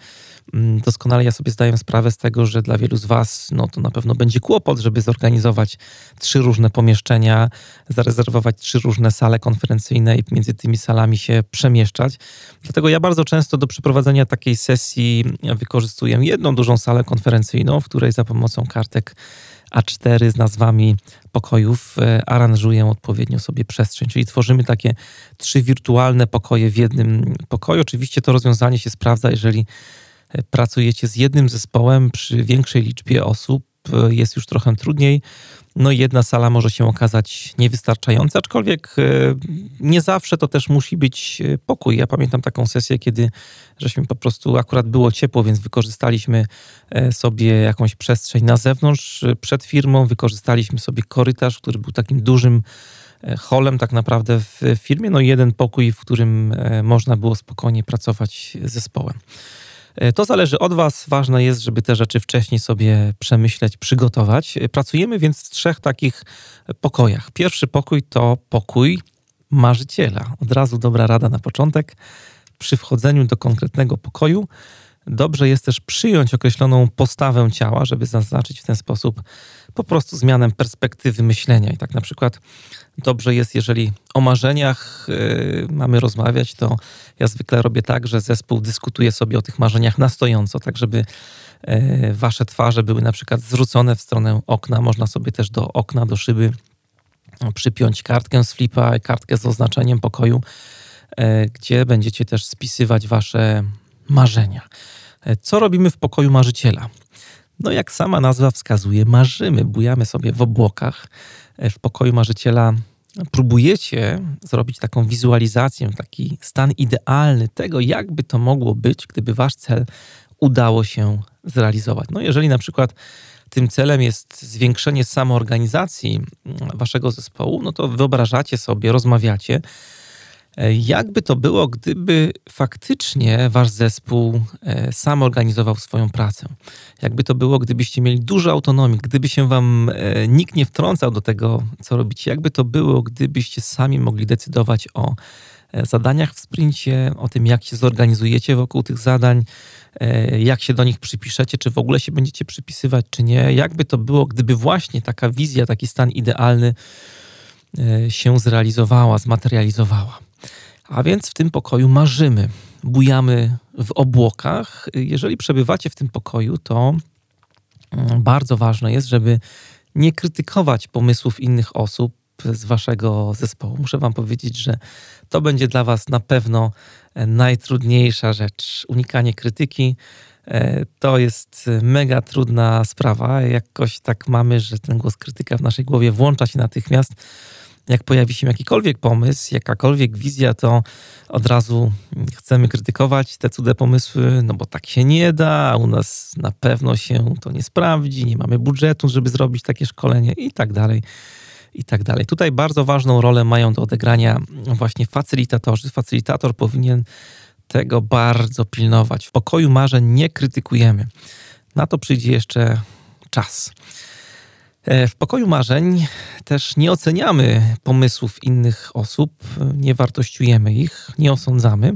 Mm, doskonale ja sobie zdaję sprawę z tego, że dla wielu z Was no, to na pewno będzie kłopot, żeby zorganizować trzy różne pomieszczenia, zarezerwować trzy różne sale konferencyjne i między tymi salami się przemieszczać. Dlatego ja bardzo często do przeprowadzenia takiej sesji wykorzystuję jedną dużą salę konferencyjną, w której za pomocą kartek a4 z nazwami pokojów e, aranżuję odpowiednio sobie przestrzeń, czyli tworzymy takie trzy wirtualne pokoje w jednym pokoju. Oczywiście to rozwiązanie się sprawdza, jeżeli e, pracujecie z jednym zespołem przy większej liczbie osób, e, jest już trochę trudniej. No i jedna sala może się okazać niewystarczająca, aczkolwiek e, nie zawsze to też musi być e, pokój. Ja pamiętam taką sesję, kiedy żeśmy po prostu akurat było ciepło, więc wykorzystaliśmy e, sobie jakąś przestrzeń na zewnątrz przed firmą, wykorzystaliśmy sobie korytarz, który był takim dużym holem tak naprawdę w firmie, no i jeden pokój, w którym można było spokojnie pracować z zespołem. E, to zależy od Was. Ważne jest, żeby te rzeczy wcześniej sobie przemyśleć, przygotować. E, pracujemy więc w trzech takich pokojach. Pierwszy pokój to pokój marzyciela. Od razu dobra rada na początek. Przy wchodzeniu do konkretnego pokoju dobrze jest też przyjąć określoną postawę ciała, żeby zaznaczyć w ten sposób po prostu zmianę perspektywy myślenia. I tak na przykład dobrze jest, jeżeli o marzeniach yy, mamy rozmawiać, to ja zwykle robię tak, że zespół dyskutuje sobie o tych marzeniach na stojąco, tak żeby yy, wasze twarze były na przykład zwrócone w stronę okna. Można sobie też do okna, do szyby przypiąć kartkę z flipa, kartkę z oznaczeniem pokoju, yy, gdzie będziecie też spisywać wasze marzenia. Yy, co robimy w pokoju marzyciela? No jak sama nazwa wskazuje, marzymy, bujamy sobie w obłokach. E, w pokoju marzyciela próbujecie zrobić taką wizualizację, taki stan idealny tego, jakby to mogło być, gdyby wasz cel udało się zrealizować. No jeżeli na przykład tym celem jest zwiększenie samoorganizacji waszego zespołu, no to wyobrażacie sobie, rozmawiacie, jakby to było, gdyby faktycznie wasz zespół e, sam organizował swoją pracę? Jakby to było, gdybyście mieli dużo autonomii, gdyby się wam e, nikt nie wtrącał do tego, co robicie? Jakby to było, gdybyście sami mogli decydować o zadaniach w sprincie, o tym, jak się zorganizujecie wokół tych zadań, jak się do nich przypiszecie, czy w ogóle się będziecie przypisywać, czy nie? Jakby to było, gdyby właśnie taka wizja, taki stan idealny się zrealizowała, zmaterializowała? A więc w tym pokoju marzymy, bujamy w obłokach. Jeżeli przebywacie w tym pokoju, to mm, bardzo ważne jest, żeby nie krytykować pomysłów innych osób z waszego zespołu. Muszę wam powiedzieć, że to będzie dla was na pewno e, najtrudniejsza rzecz. Unikanie krytyki e, to jest mega trudna sprawa. Jakoś tak mamy, że ten głos krytyka w naszej głowie włącza się natychmiast jak pojawi się jakikolwiek pomysł, jakakolwiek wizja, to od razu chcemy krytykować te cudze pomysły, no bo tak się nie da, u nas na pewno się to nie sprawdzi, nie mamy budżetu, żeby zrobić takie szkolenie i tak dalej. I tak dalej. Tutaj bardzo ważną rolę mają do odegrania właśnie facylitatorzy. Facylitator powinien tego bardzo pilnować. W pokoju marzeń nie krytykujemy. Na to przyjdzie jeszcze czas. E, w pokoju marzeń też nie oceniamy pomysłów innych osób, nie wartościujemy ich, nie osądzamy,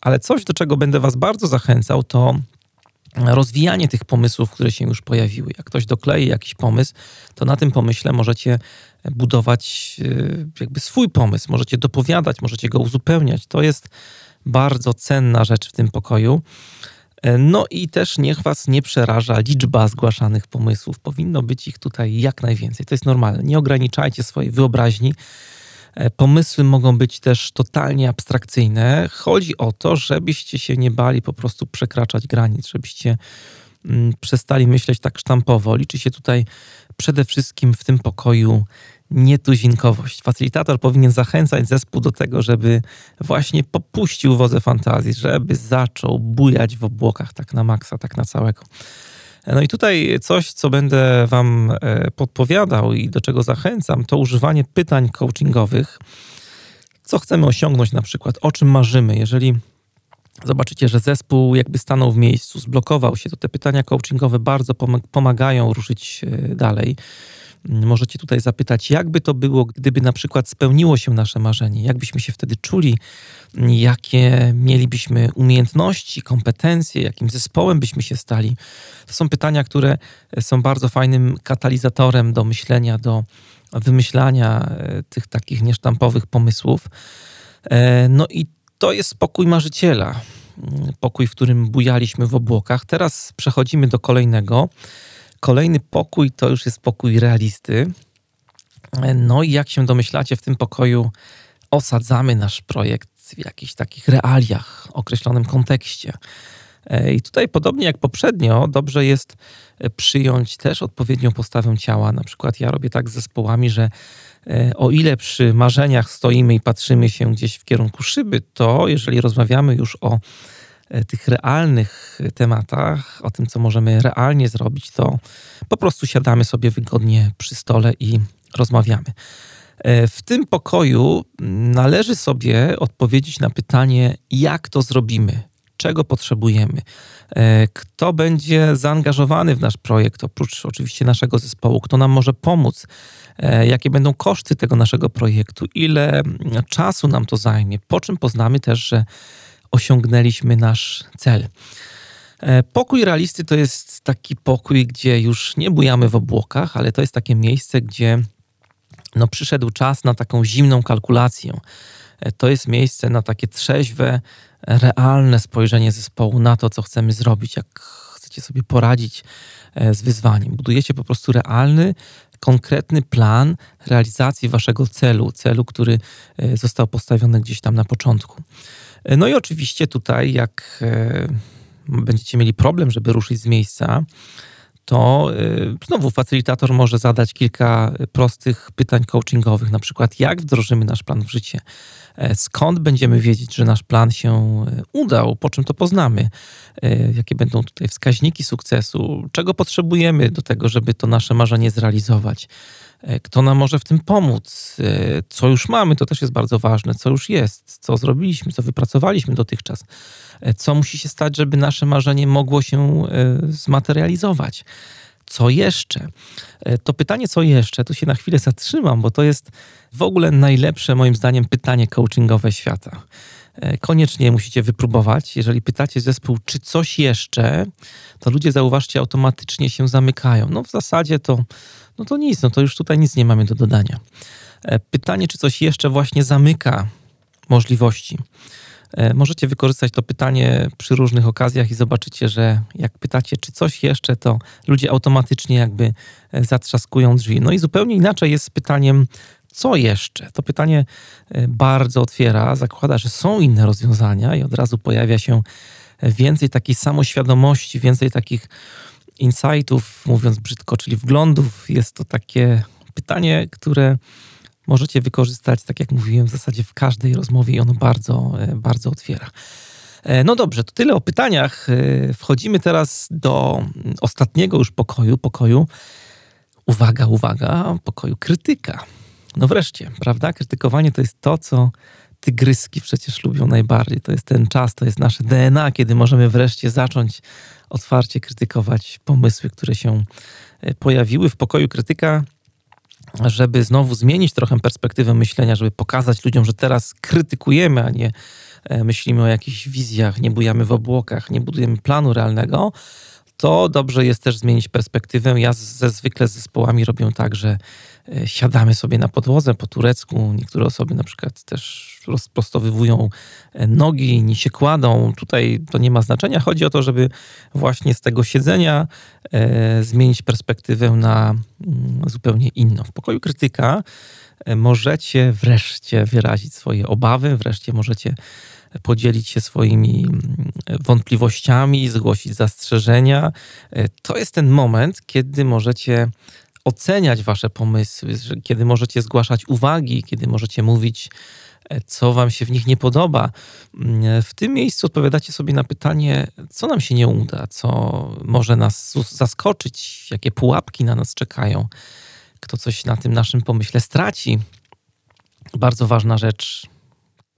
ale coś, do czego będę Was bardzo zachęcał, to rozwijanie tych pomysłów, które się już pojawiły. Jak ktoś doklei jakiś pomysł, to na tym pomyśle możecie budować e, jakby swój pomysł, możecie dopowiadać, możecie go uzupełniać. To jest bardzo cenna rzecz w tym pokoju. E, no i też niech Was nie przeraża liczba zgłaszanych pomysłów. Powinno być ich tutaj jak najwięcej. To jest normalne. Nie ograniczajcie swojej wyobraźni. E, pomysły mogą być też totalnie abstrakcyjne. Chodzi o to, żebyście się nie bali po prostu przekraczać granic, żebyście mm, przestali myśleć tak sztampowo. Liczy się tutaj przede wszystkim w tym pokoju nietuzinkowość. Facilitator powinien zachęcać zespół do tego, żeby właśnie popuścił wodze fantazji, żeby zaczął bujać w obłokach tak na maksa, tak na całego. No i tutaj coś, co będę Wam e, podpowiadał i do czego zachęcam, to używanie pytań coachingowych. Co chcemy osiągnąć na przykład, o czym marzymy. Jeżeli zobaczycie, że zespół jakby stanął w miejscu, zblokował się, to te pytania coachingowe bardzo pomagają ruszyć e, dalej. Możecie tutaj zapytać, jakby to było, gdyby na przykład spełniło się nasze marzenie, jak byśmy się wtedy czuli, jakie mielibyśmy umiejętności, kompetencje, jakim zespołem byśmy się stali. To są pytania, które są bardzo fajnym katalizatorem do myślenia, do wymyślania e, tych takich niesztampowych pomysłów. E, no i to jest spokój marzyciela, pokój, w którym bujaliśmy w obłokach. Teraz przechodzimy do kolejnego. Kolejny pokój to już jest pokój realisty. No i jak się domyślacie, w tym pokoju osadzamy nasz projekt w jakichś takich realiach, określonym kontekście. E, I tutaj, podobnie jak poprzednio, dobrze jest e, przyjąć też odpowiednią postawę ciała. Na przykład ja robię tak z zespołami, że e, o ile przy marzeniach stoimy i patrzymy się gdzieś w kierunku szyby, to jeżeli rozmawiamy już o tych realnych tematach, o tym, co możemy realnie zrobić, to po prostu siadamy sobie wygodnie przy stole i rozmawiamy. E, w tym pokoju należy sobie odpowiedzieć na pytanie, jak to zrobimy, czego potrzebujemy, e, kto będzie zaangażowany w nasz projekt, oprócz oczywiście naszego zespołu, kto nam może pomóc, jakie będą koszty tego naszego projektu, ile czasu nam to zajmie, po czym poznamy też, że osiągnęliśmy nasz cel. E, pokój realisty to jest taki pokój, gdzie już nie bujamy w obłokach, ale to jest takie miejsce, gdzie no, przyszedł czas na taką zimną kalkulację. E, to jest miejsce na takie trzeźwe, realne spojrzenie zespołu na to, co chcemy zrobić, jak chcecie sobie poradzić e, z wyzwaniem. Budujecie po prostu realny, konkretny plan realizacji waszego celu, celu, który został postawiony gdzieś tam na początku. No i oczywiście tutaj, jak e, będziecie mieli problem, żeby ruszyć z miejsca, to e, znowu facylitator może zadać kilka prostych pytań coachingowych, na przykład jak wdrożymy nasz plan w życie, e, skąd będziemy wiedzieć, że nasz plan się udał, po czym to poznamy, jakie będą tutaj wskaźniki sukcesu, czego potrzebujemy do tego, żeby to nasze marzenie zrealizować. E, kto nam może w tym pomóc, e, co już mamy, to też jest bardzo ważne, co już jest, co zrobiliśmy, co wypracowaliśmy dotychczas, e, co musi się stać, żeby nasze marzenie mogło się zmaterializować. Co jeszcze? To pytanie, co jeszcze, tu się na chwilę zatrzymam, bo to jest w ogóle najlepsze, moim zdaniem, pytanie coachingowe świata. Koniecznie musicie wypróbować. Jeżeli pytacie zespół, czy coś jeszcze, to ludzie, zauważcie, automatycznie się zamykają. No w zasadzie to no to nic, no to już tutaj nic nie mamy do dodania. E, pytanie, czy coś jeszcze właśnie zamyka możliwości. E, możecie wykorzystać to pytanie przy różnych okazjach i zobaczycie, że jak pytacie, czy coś jeszcze, to ludzie automatycznie jakby e, zatrzaskują drzwi. No i zupełnie inaczej jest z pytaniem, co jeszcze? To pytanie bardzo otwiera, zakłada, że są inne rozwiązania i od razu pojawia się więcej takiej samoświadomości, więcej takich insightów, mówiąc brzydko, czyli wglądów. Jest to takie pytanie, które możecie wykorzystać, tak jak mówiłem, w zasadzie w każdej rozmowie i ono bardzo, bardzo otwiera. No dobrze, to tyle o pytaniach. Wchodzimy teraz do ostatniego już pokoju, pokoju, uwaga, uwaga, pokoju krytyka. No wreszcie, prawda? Krytykowanie to jest to, co tygryski przecież lubią najbardziej. To jest ten czas, to jest nasze DNA, kiedy możemy wreszcie zacząć otwarcie krytykować pomysły, które się e, pojawiły w pokoju krytyka, żeby znowu zmienić trochę perspektywę myślenia, żeby pokazać ludziom, że teraz krytykujemy, a nie e, myślimy o jakichś wizjach, nie bujamy w obłokach, nie budujemy planu realnego to dobrze jest też zmienić perspektywę. Ja ze zwykle z zespołami robię tak, że e, siadamy sobie na podłodze po turecku. Niektóre osoby na przykład też rozprostowywują e, nogi, nie się kładą. Tutaj to nie ma znaczenia. Chodzi o to, żeby właśnie z tego siedzenia e, zmienić perspektywę na mm, zupełnie inną. W pokoju krytyka e, możecie wreszcie wyrazić swoje obawy, wreszcie możecie podzielić się swoimi mm, wątpliwościami, zgłosić zastrzeżenia. E, to jest ten moment, kiedy możecie oceniać wasze pomysły, kiedy możecie zgłaszać uwagi, kiedy możecie mówić, co wam się w nich nie podoba. Mm, w tym miejscu odpowiadacie sobie na pytanie, co nam się nie uda, co może nas zaskoczyć, jakie pułapki na nas czekają, kto coś na tym naszym pomyśle straci. Bardzo ważna rzecz,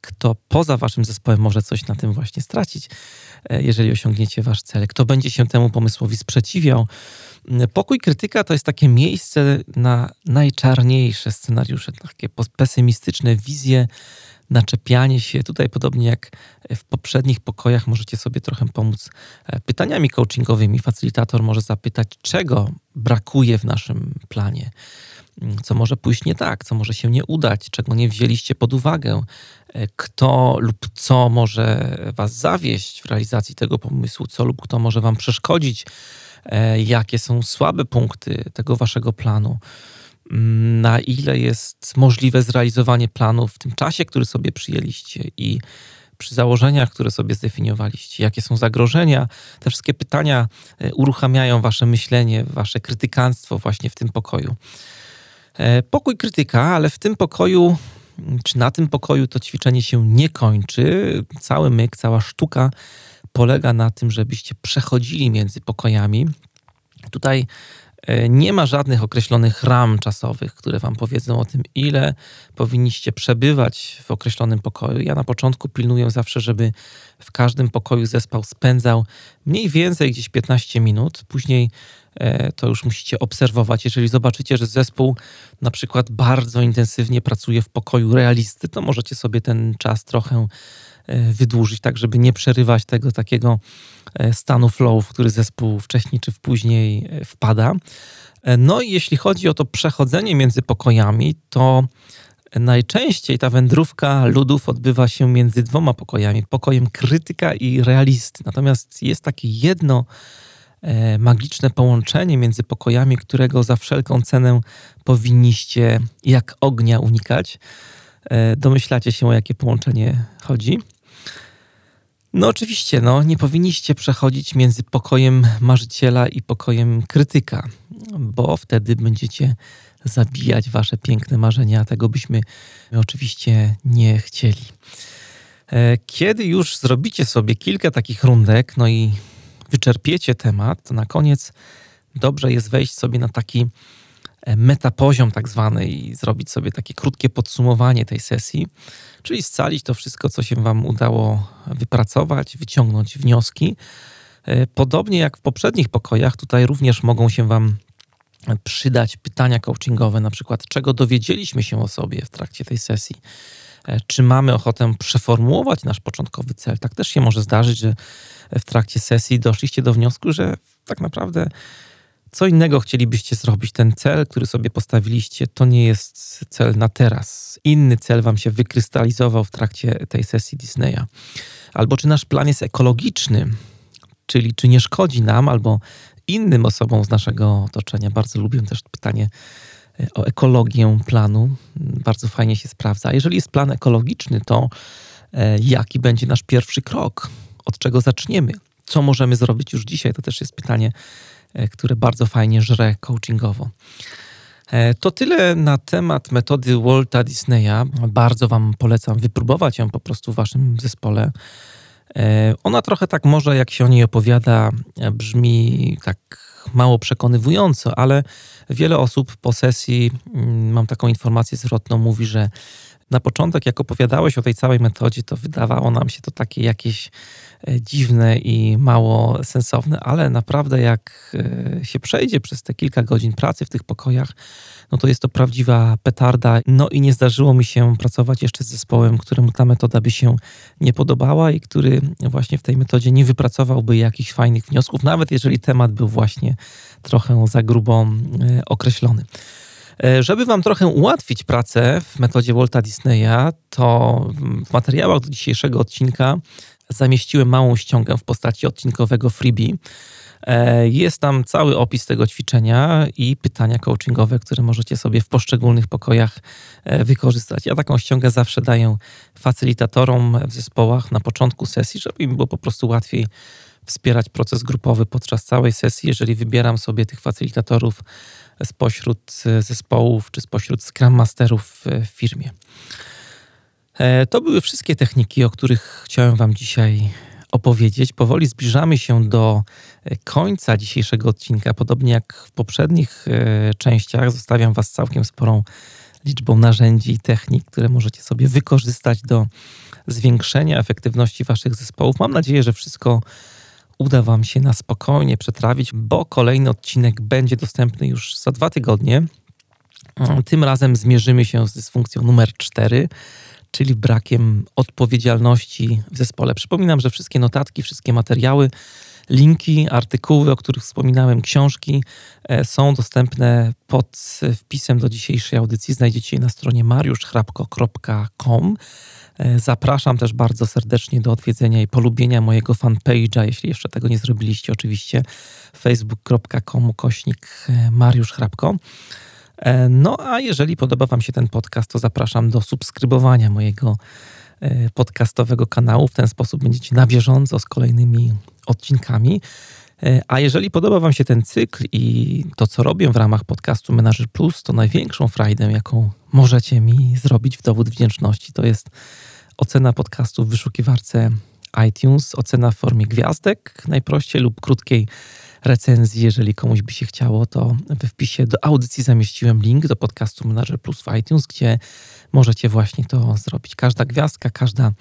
kto poza waszym zespołem może coś na tym właśnie stracić, jeżeli osiągniecie wasz cel, kto będzie się temu pomysłowi sprzeciwiał. Mm, pokój krytyka to jest takie miejsce na najczarniejsze scenariusze, takie pesymistyczne wizje, naczepianie się. Tutaj, podobnie jak w poprzednich pokojach, możecie sobie trochę pomóc e, pytaniami coachingowymi. Facylitator może zapytać, czego brakuje w naszym planie co może pójść nie tak, co może się nie udać, czego nie wzięliście pod uwagę, e, kto lub co może Was zawieść w realizacji tego pomysłu, co lub kto może Wam przeszkodzić, e, jakie są słabe punkty tego Waszego planu, mm, na ile jest możliwe zrealizowanie planu w tym czasie, który sobie przyjęliście i przy założeniach, które sobie zdefiniowaliście, jakie są zagrożenia. Te wszystkie pytania e, uruchamiają Wasze myślenie, Wasze krytykanstwo właśnie w tym pokoju. E, pokój krytyka, ale w tym pokoju, czy na tym pokoju to ćwiczenie się nie kończy. Cały myk, cała sztuka polega na tym, żebyście przechodzili między pokojami. Tutaj nie ma żadnych określonych ram czasowych, które Wam powiedzą o tym, ile powinniście przebywać w określonym pokoju. Ja na początku pilnuję zawsze, żeby w każdym pokoju zespół spędzał mniej więcej gdzieś 15 minut. Później E, to już musicie obserwować. Jeżeli zobaczycie, że zespół na przykład bardzo intensywnie pracuje w pokoju realisty, to możecie sobie ten czas trochę e, wydłużyć, tak żeby nie przerywać tego takiego e, stanu flow, w który zespół wcześniej czy później wpada. No i jeśli chodzi o to przechodzenie między pokojami, to najczęściej ta wędrówka ludów odbywa się między dwoma pokojami, pokojem krytyka i realisty. Natomiast jest takie jedno E, magiczne połączenie między pokojami, którego za wszelką cenę powinniście jak ognia unikać. E, domyślacie się, o jakie połączenie chodzi? No oczywiście, no, nie powinniście przechodzić między pokojem marzyciela i pokojem krytyka, bo wtedy będziecie zabijać wasze piękne marzenia. Tego byśmy oczywiście nie chcieli. E, kiedy już zrobicie sobie kilka takich rundek, no i wyczerpiecie temat, to na koniec dobrze jest wejść sobie na taki metapoziom tak zwany i zrobić sobie takie krótkie podsumowanie tej sesji, czyli scalić to wszystko, co się Wam udało wypracować, wyciągnąć wnioski. E, podobnie jak w poprzednich pokojach, tutaj również mogą się Wam przydać pytania coachingowe, na przykład czego dowiedzieliśmy się o sobie w trakcie tej sesji, e, czy mamy ochotę przeformułować nasz początkowy cel. Tak też się może zdarzyć, że w trakcie sesji doszliście do wniosku, że tak naprawdę co innego chcielibyście zrobić. Ten cel, który sobie postawiliście, to nie jest cel na teraz. Inny cel wam się wykrystalizował w trakcie tej sesji Disneya. Albo czy nasz plan jest ekologiczny, czyli czy nie szkodzi nam albo innym osobom z naszego otoczenia. Bardzo lubię też pytanie e, o ekologię planu. Bardzo fajnie się sprawdza. Jeżeli jest plan ekologiczny, to e, jaki będzie nasz pierwszy krok? od czego zaczniemy? Co możemy zrobić już dzisiaj? To też jest pytanie, które bardzo fajnie żre coachingowo. E, to tyle na temat metody Walta Disneya. Bardzo Wam polecam wypróbować ją po prostu w Waszym zespole. E, ona trochę tak może, jak się o niej opowiada, brzmi tak mało przekonywująco, ale wiele osób po sesji, mm, mam taką informację zwrotną, mówi, że na początek, jak opowiadałeś o tej całej metodzie, to wydawało nam się to takie jakieś e, dziwne i mało sensowne, ale naprawdę jak e, się przejdzie przez te kilka godzin pracy w tych pokojach, no to jest to prawdziwa petarda. No i nie zdarzyło mi się pracować jeszcze z zespołem, któremu ta metoda by się nie podobała i który właśnie w tej metodzie nie wypracowałby jakichś fajnych wniosków, nawet jeżeli temat był właśnie trochę za grubo e, określony. E, żeby Wam trochę ułatwić pracę w metodzie Walta Disneya, to w materiałach do dzisiejszego odcinka zamieściłem małą ściągę w postaci odcinkowego freebie. E, jest tam cały opis tego ćwiczenia i pytania coachingowe, które możecie sobie w poszczególnych pokojach e, wykorzystać. Ja taką ściągę zawsze daję facylitatorom w zespołach na początku sesji, żeby im było po prostu łatwiej wspierać proces grupowy podczas całej sesji. Jeżeli wybieram sobie tych facylitatorów spośród e, zespołów czy spośród Scrum Masterów w firmie. E, to były wszystkie techniki, o których chciałem Wam dzisiaj opowiedzieć. Powoli zbliżamy się do e, końca dzisiejszego odcinka. Podobnie jak w poprzednich częściach, zostawiam Was całkiem sporą liczbą narzędzi i technik, które możecie sobie wykorzystać do zwiększenia efektywności Waszych zespołów. Mam nadzieję, że wszystko uda Wam się na spokojnie przetrawić, bo kolejny odcinek będzie dostępny już za dwa tygodnie. Tym razem zmierzymy się z dysfunkcją numer 4, czyli brakiem odpowiedzialności w zespole. Przypominam, że wszystkie notatki, wszystkie materiały, linki, artykuły, o których wspominałem, książki e, są dostępne pod wpisem do dzisiejszej audycji. Znajdziecie je na stronie mariuszchrapko.com. E, zapraszam też bardzo serdecznie do odwiedzenia i polubienia mojego fanpage'a, jeśli jeszcze tego nie zrobiliście, oczywiście facebook.com kośnik e, Mariusz Hrabko. E, no a jeżeli podoba Wam się ten podcast, to zapraszam do subskrybowania mojego podcastowego kanału. W ten sposób będziecie na bieżąco z kolejnymi odcinkami. A jeżeli podoba Wam się ten cykl i to, co robię w ramach podcastu Menager Plus, to największą frajdę, jaką możecie mi zrobić w dowód wdzięczności, to jest ocena podcastu w wyszukiwarce iTunes, ocena w formie gwiazdek, najprościej lub krótkiej recenzji, jeżeli komuś by się chciało, to we wpisie do audycji zamieściłem link do podcastu Manager Plus w iTunes, gdzie możecie właśnie to zrobić. Każda gwiazdka, każda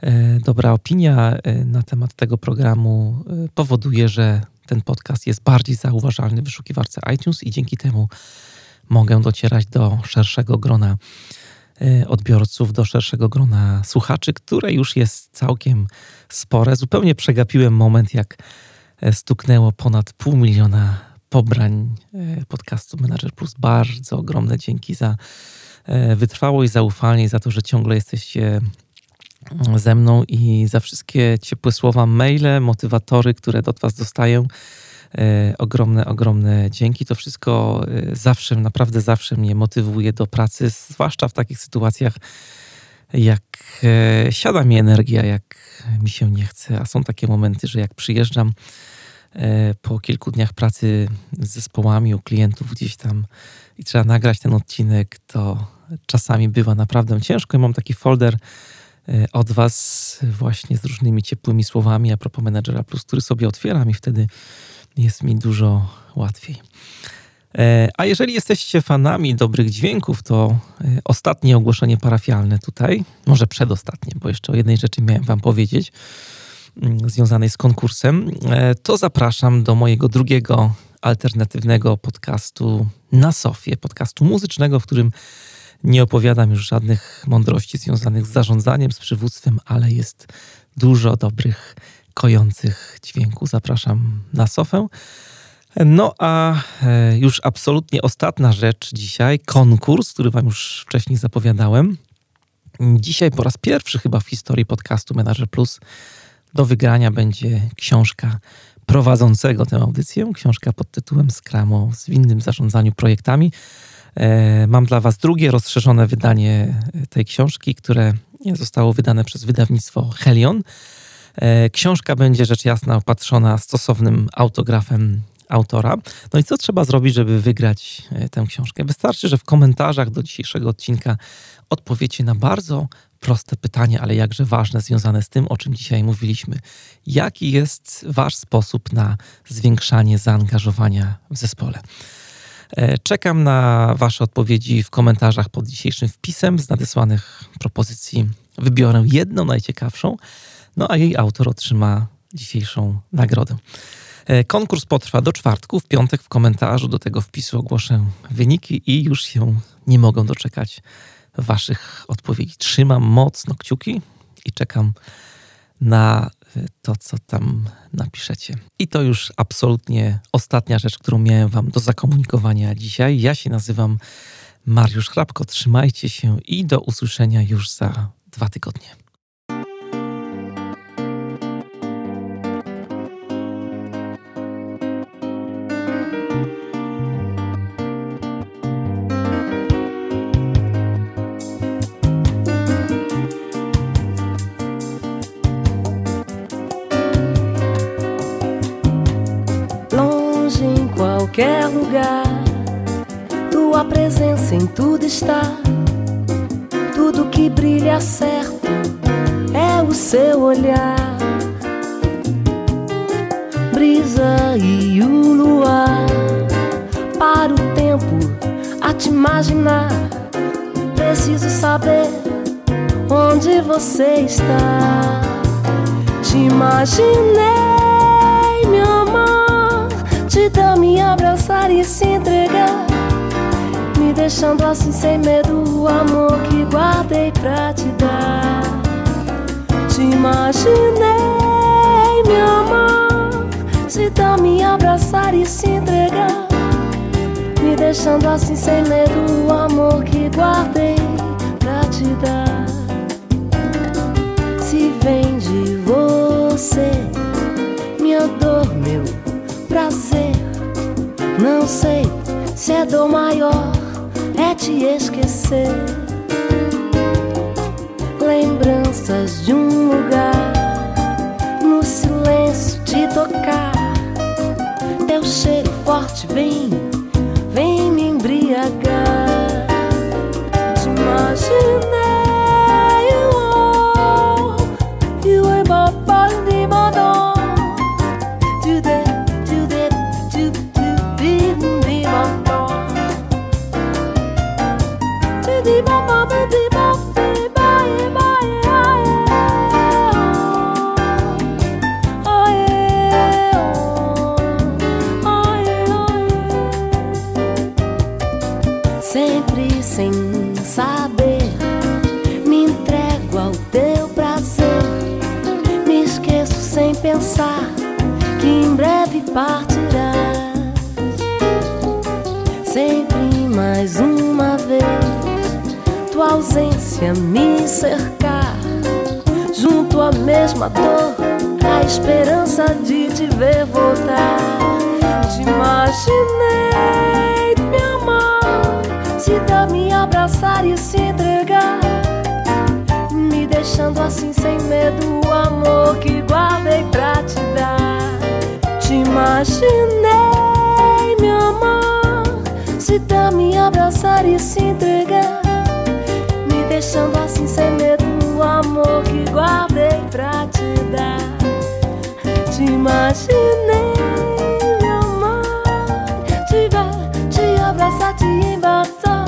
e, dobra opinia e, na temat tego programu e, powoduje, że ten podcast jest bardziej zauważalny w wyszukiwarce iTunes i dzięki temu mogę docierać do szerszego grona odbiorców, do szerszego grona słuchaczy, które już jest całkiem spore. Zupełnie przegapiłem moment, jak stuknęło ponad pół miliona pobrań e, podcastu Manager Plus. Bardzo ogromne dzięki za wytrwałość, zaufanie i za to, że ciągle jesteście mm, ze mną i za wszystkie ciepłe słowa, maile, motywatory, które od Was dostaję. E, ogromne, ogromne dzięki. To wszystko e, zawsze, naprawdę zawsze mnie motywuje do pracy, zwłaszcza w takich sytuacjach, jak e, siada mi energia, jak mi się nie chce. A są takie momenty, że jak przyjeżdżam po kilku dniach pracy z zespołami u klientów gdzieś tam i trzeba nagrać ten odcinek, to czasami bywa naprawdę ciężko. I mam taki folder od Was właśnie z różnymi ciepłymi słowami a propos Managera Plus, który sobie otwieram i wtedy jest mi dużo łatwiej. E, a jeżeli jesteście fanami dobrych dźwięków, to e, ostatnie ogłoszenie parafialne tutaj, może przedostatnie, bo jeszcze o jednej rzeczy miałem Wam powiedzieć, mm, związanej z konkursem, e, to zapraszam do mojego drugiego alternatywnego podcastu na Sofie, podcastu muzycznego, w którym nie opowiadam już żadnych mądrości związanych z zarządzaniem, z przywództwem, ale jest dużo dobrych kojących dźwięków. Zapraszam na sofę. No a e, już absolutnie ostatnia rzecz dzisiaj, konkurs, który Wam już wcześniej zapowiadałem. Dzisiaj po raz pierwszy chyba w historii podcastu Manager Plus do wygrania będzie książka prowadzącego tę audycję, książka pod tytułem Scrum o zwinnym zarządzaniu projektami. E, mam dla Was drugie rozszerzone wydanie tej książki, które zostało wydane przez wydawnictwo Helion. E, książka będzie rzecz jasna opatrzona stosownym autografem autora. No i co trzeba zrobić, żeby wygrać e, tę książkę? Wystarczy, że w komentarzach do dzisiejszego odcinka odpowiecie na bardzo proste pytanie, ale jakże ważne, związane z tym, o czym dzisiaj mówiliśmy. Jaki jest Wasz sposób na zwiększanie zaangażowania w zespole? E, czekam na Wasze odpowiedzi w komentarzach pod dzisiejszym wpisem. Z nadesłanych propozycji wybiorę jedną najciekawszą, no a jej autor otrzyma dzisiejszą nagrodę. E, konkurs potrwa do czwartku. W piątek w komentarzu do tego wpisu ogłoszę wyniki i już się nie mogą doczekać Waszych odpowiedzi. Trzymam mocno kciuki i czekam na e, to, co tam napiszecie. I to już absolutnie ostatnia rzecz, którą miałem Wam do zakomunikowania dzisiaj. Ja się nazywam Mariusz Hrabko. Trzymajcie się i do usłyszenia już za dwa tygodnie. Qualquer lugar. Tua presença em tudo está. Tudo que brilha certo é o seu olhar. Brisa e o luar. Para o tempo a te imaginar. Preciso saber onde você está. Te imaginei Te me abraçar e se entregar Me deixando assim sem medo O amor que guardei pra te dar. Te imaginei me amar Se me abraçar e se entregar Me deixando assim sem medo O amor que guardei pra te dar. Se vem de você é dor maior, é te esquecer. imaginei meu amor, se dar, me abraçar e se entregar, me deixando assim sem medo do amor que guardei pra te dar. Te imaginei meu amor, te ver, te abraçar, te embaçar,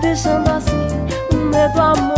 deixando assim o medo, amor.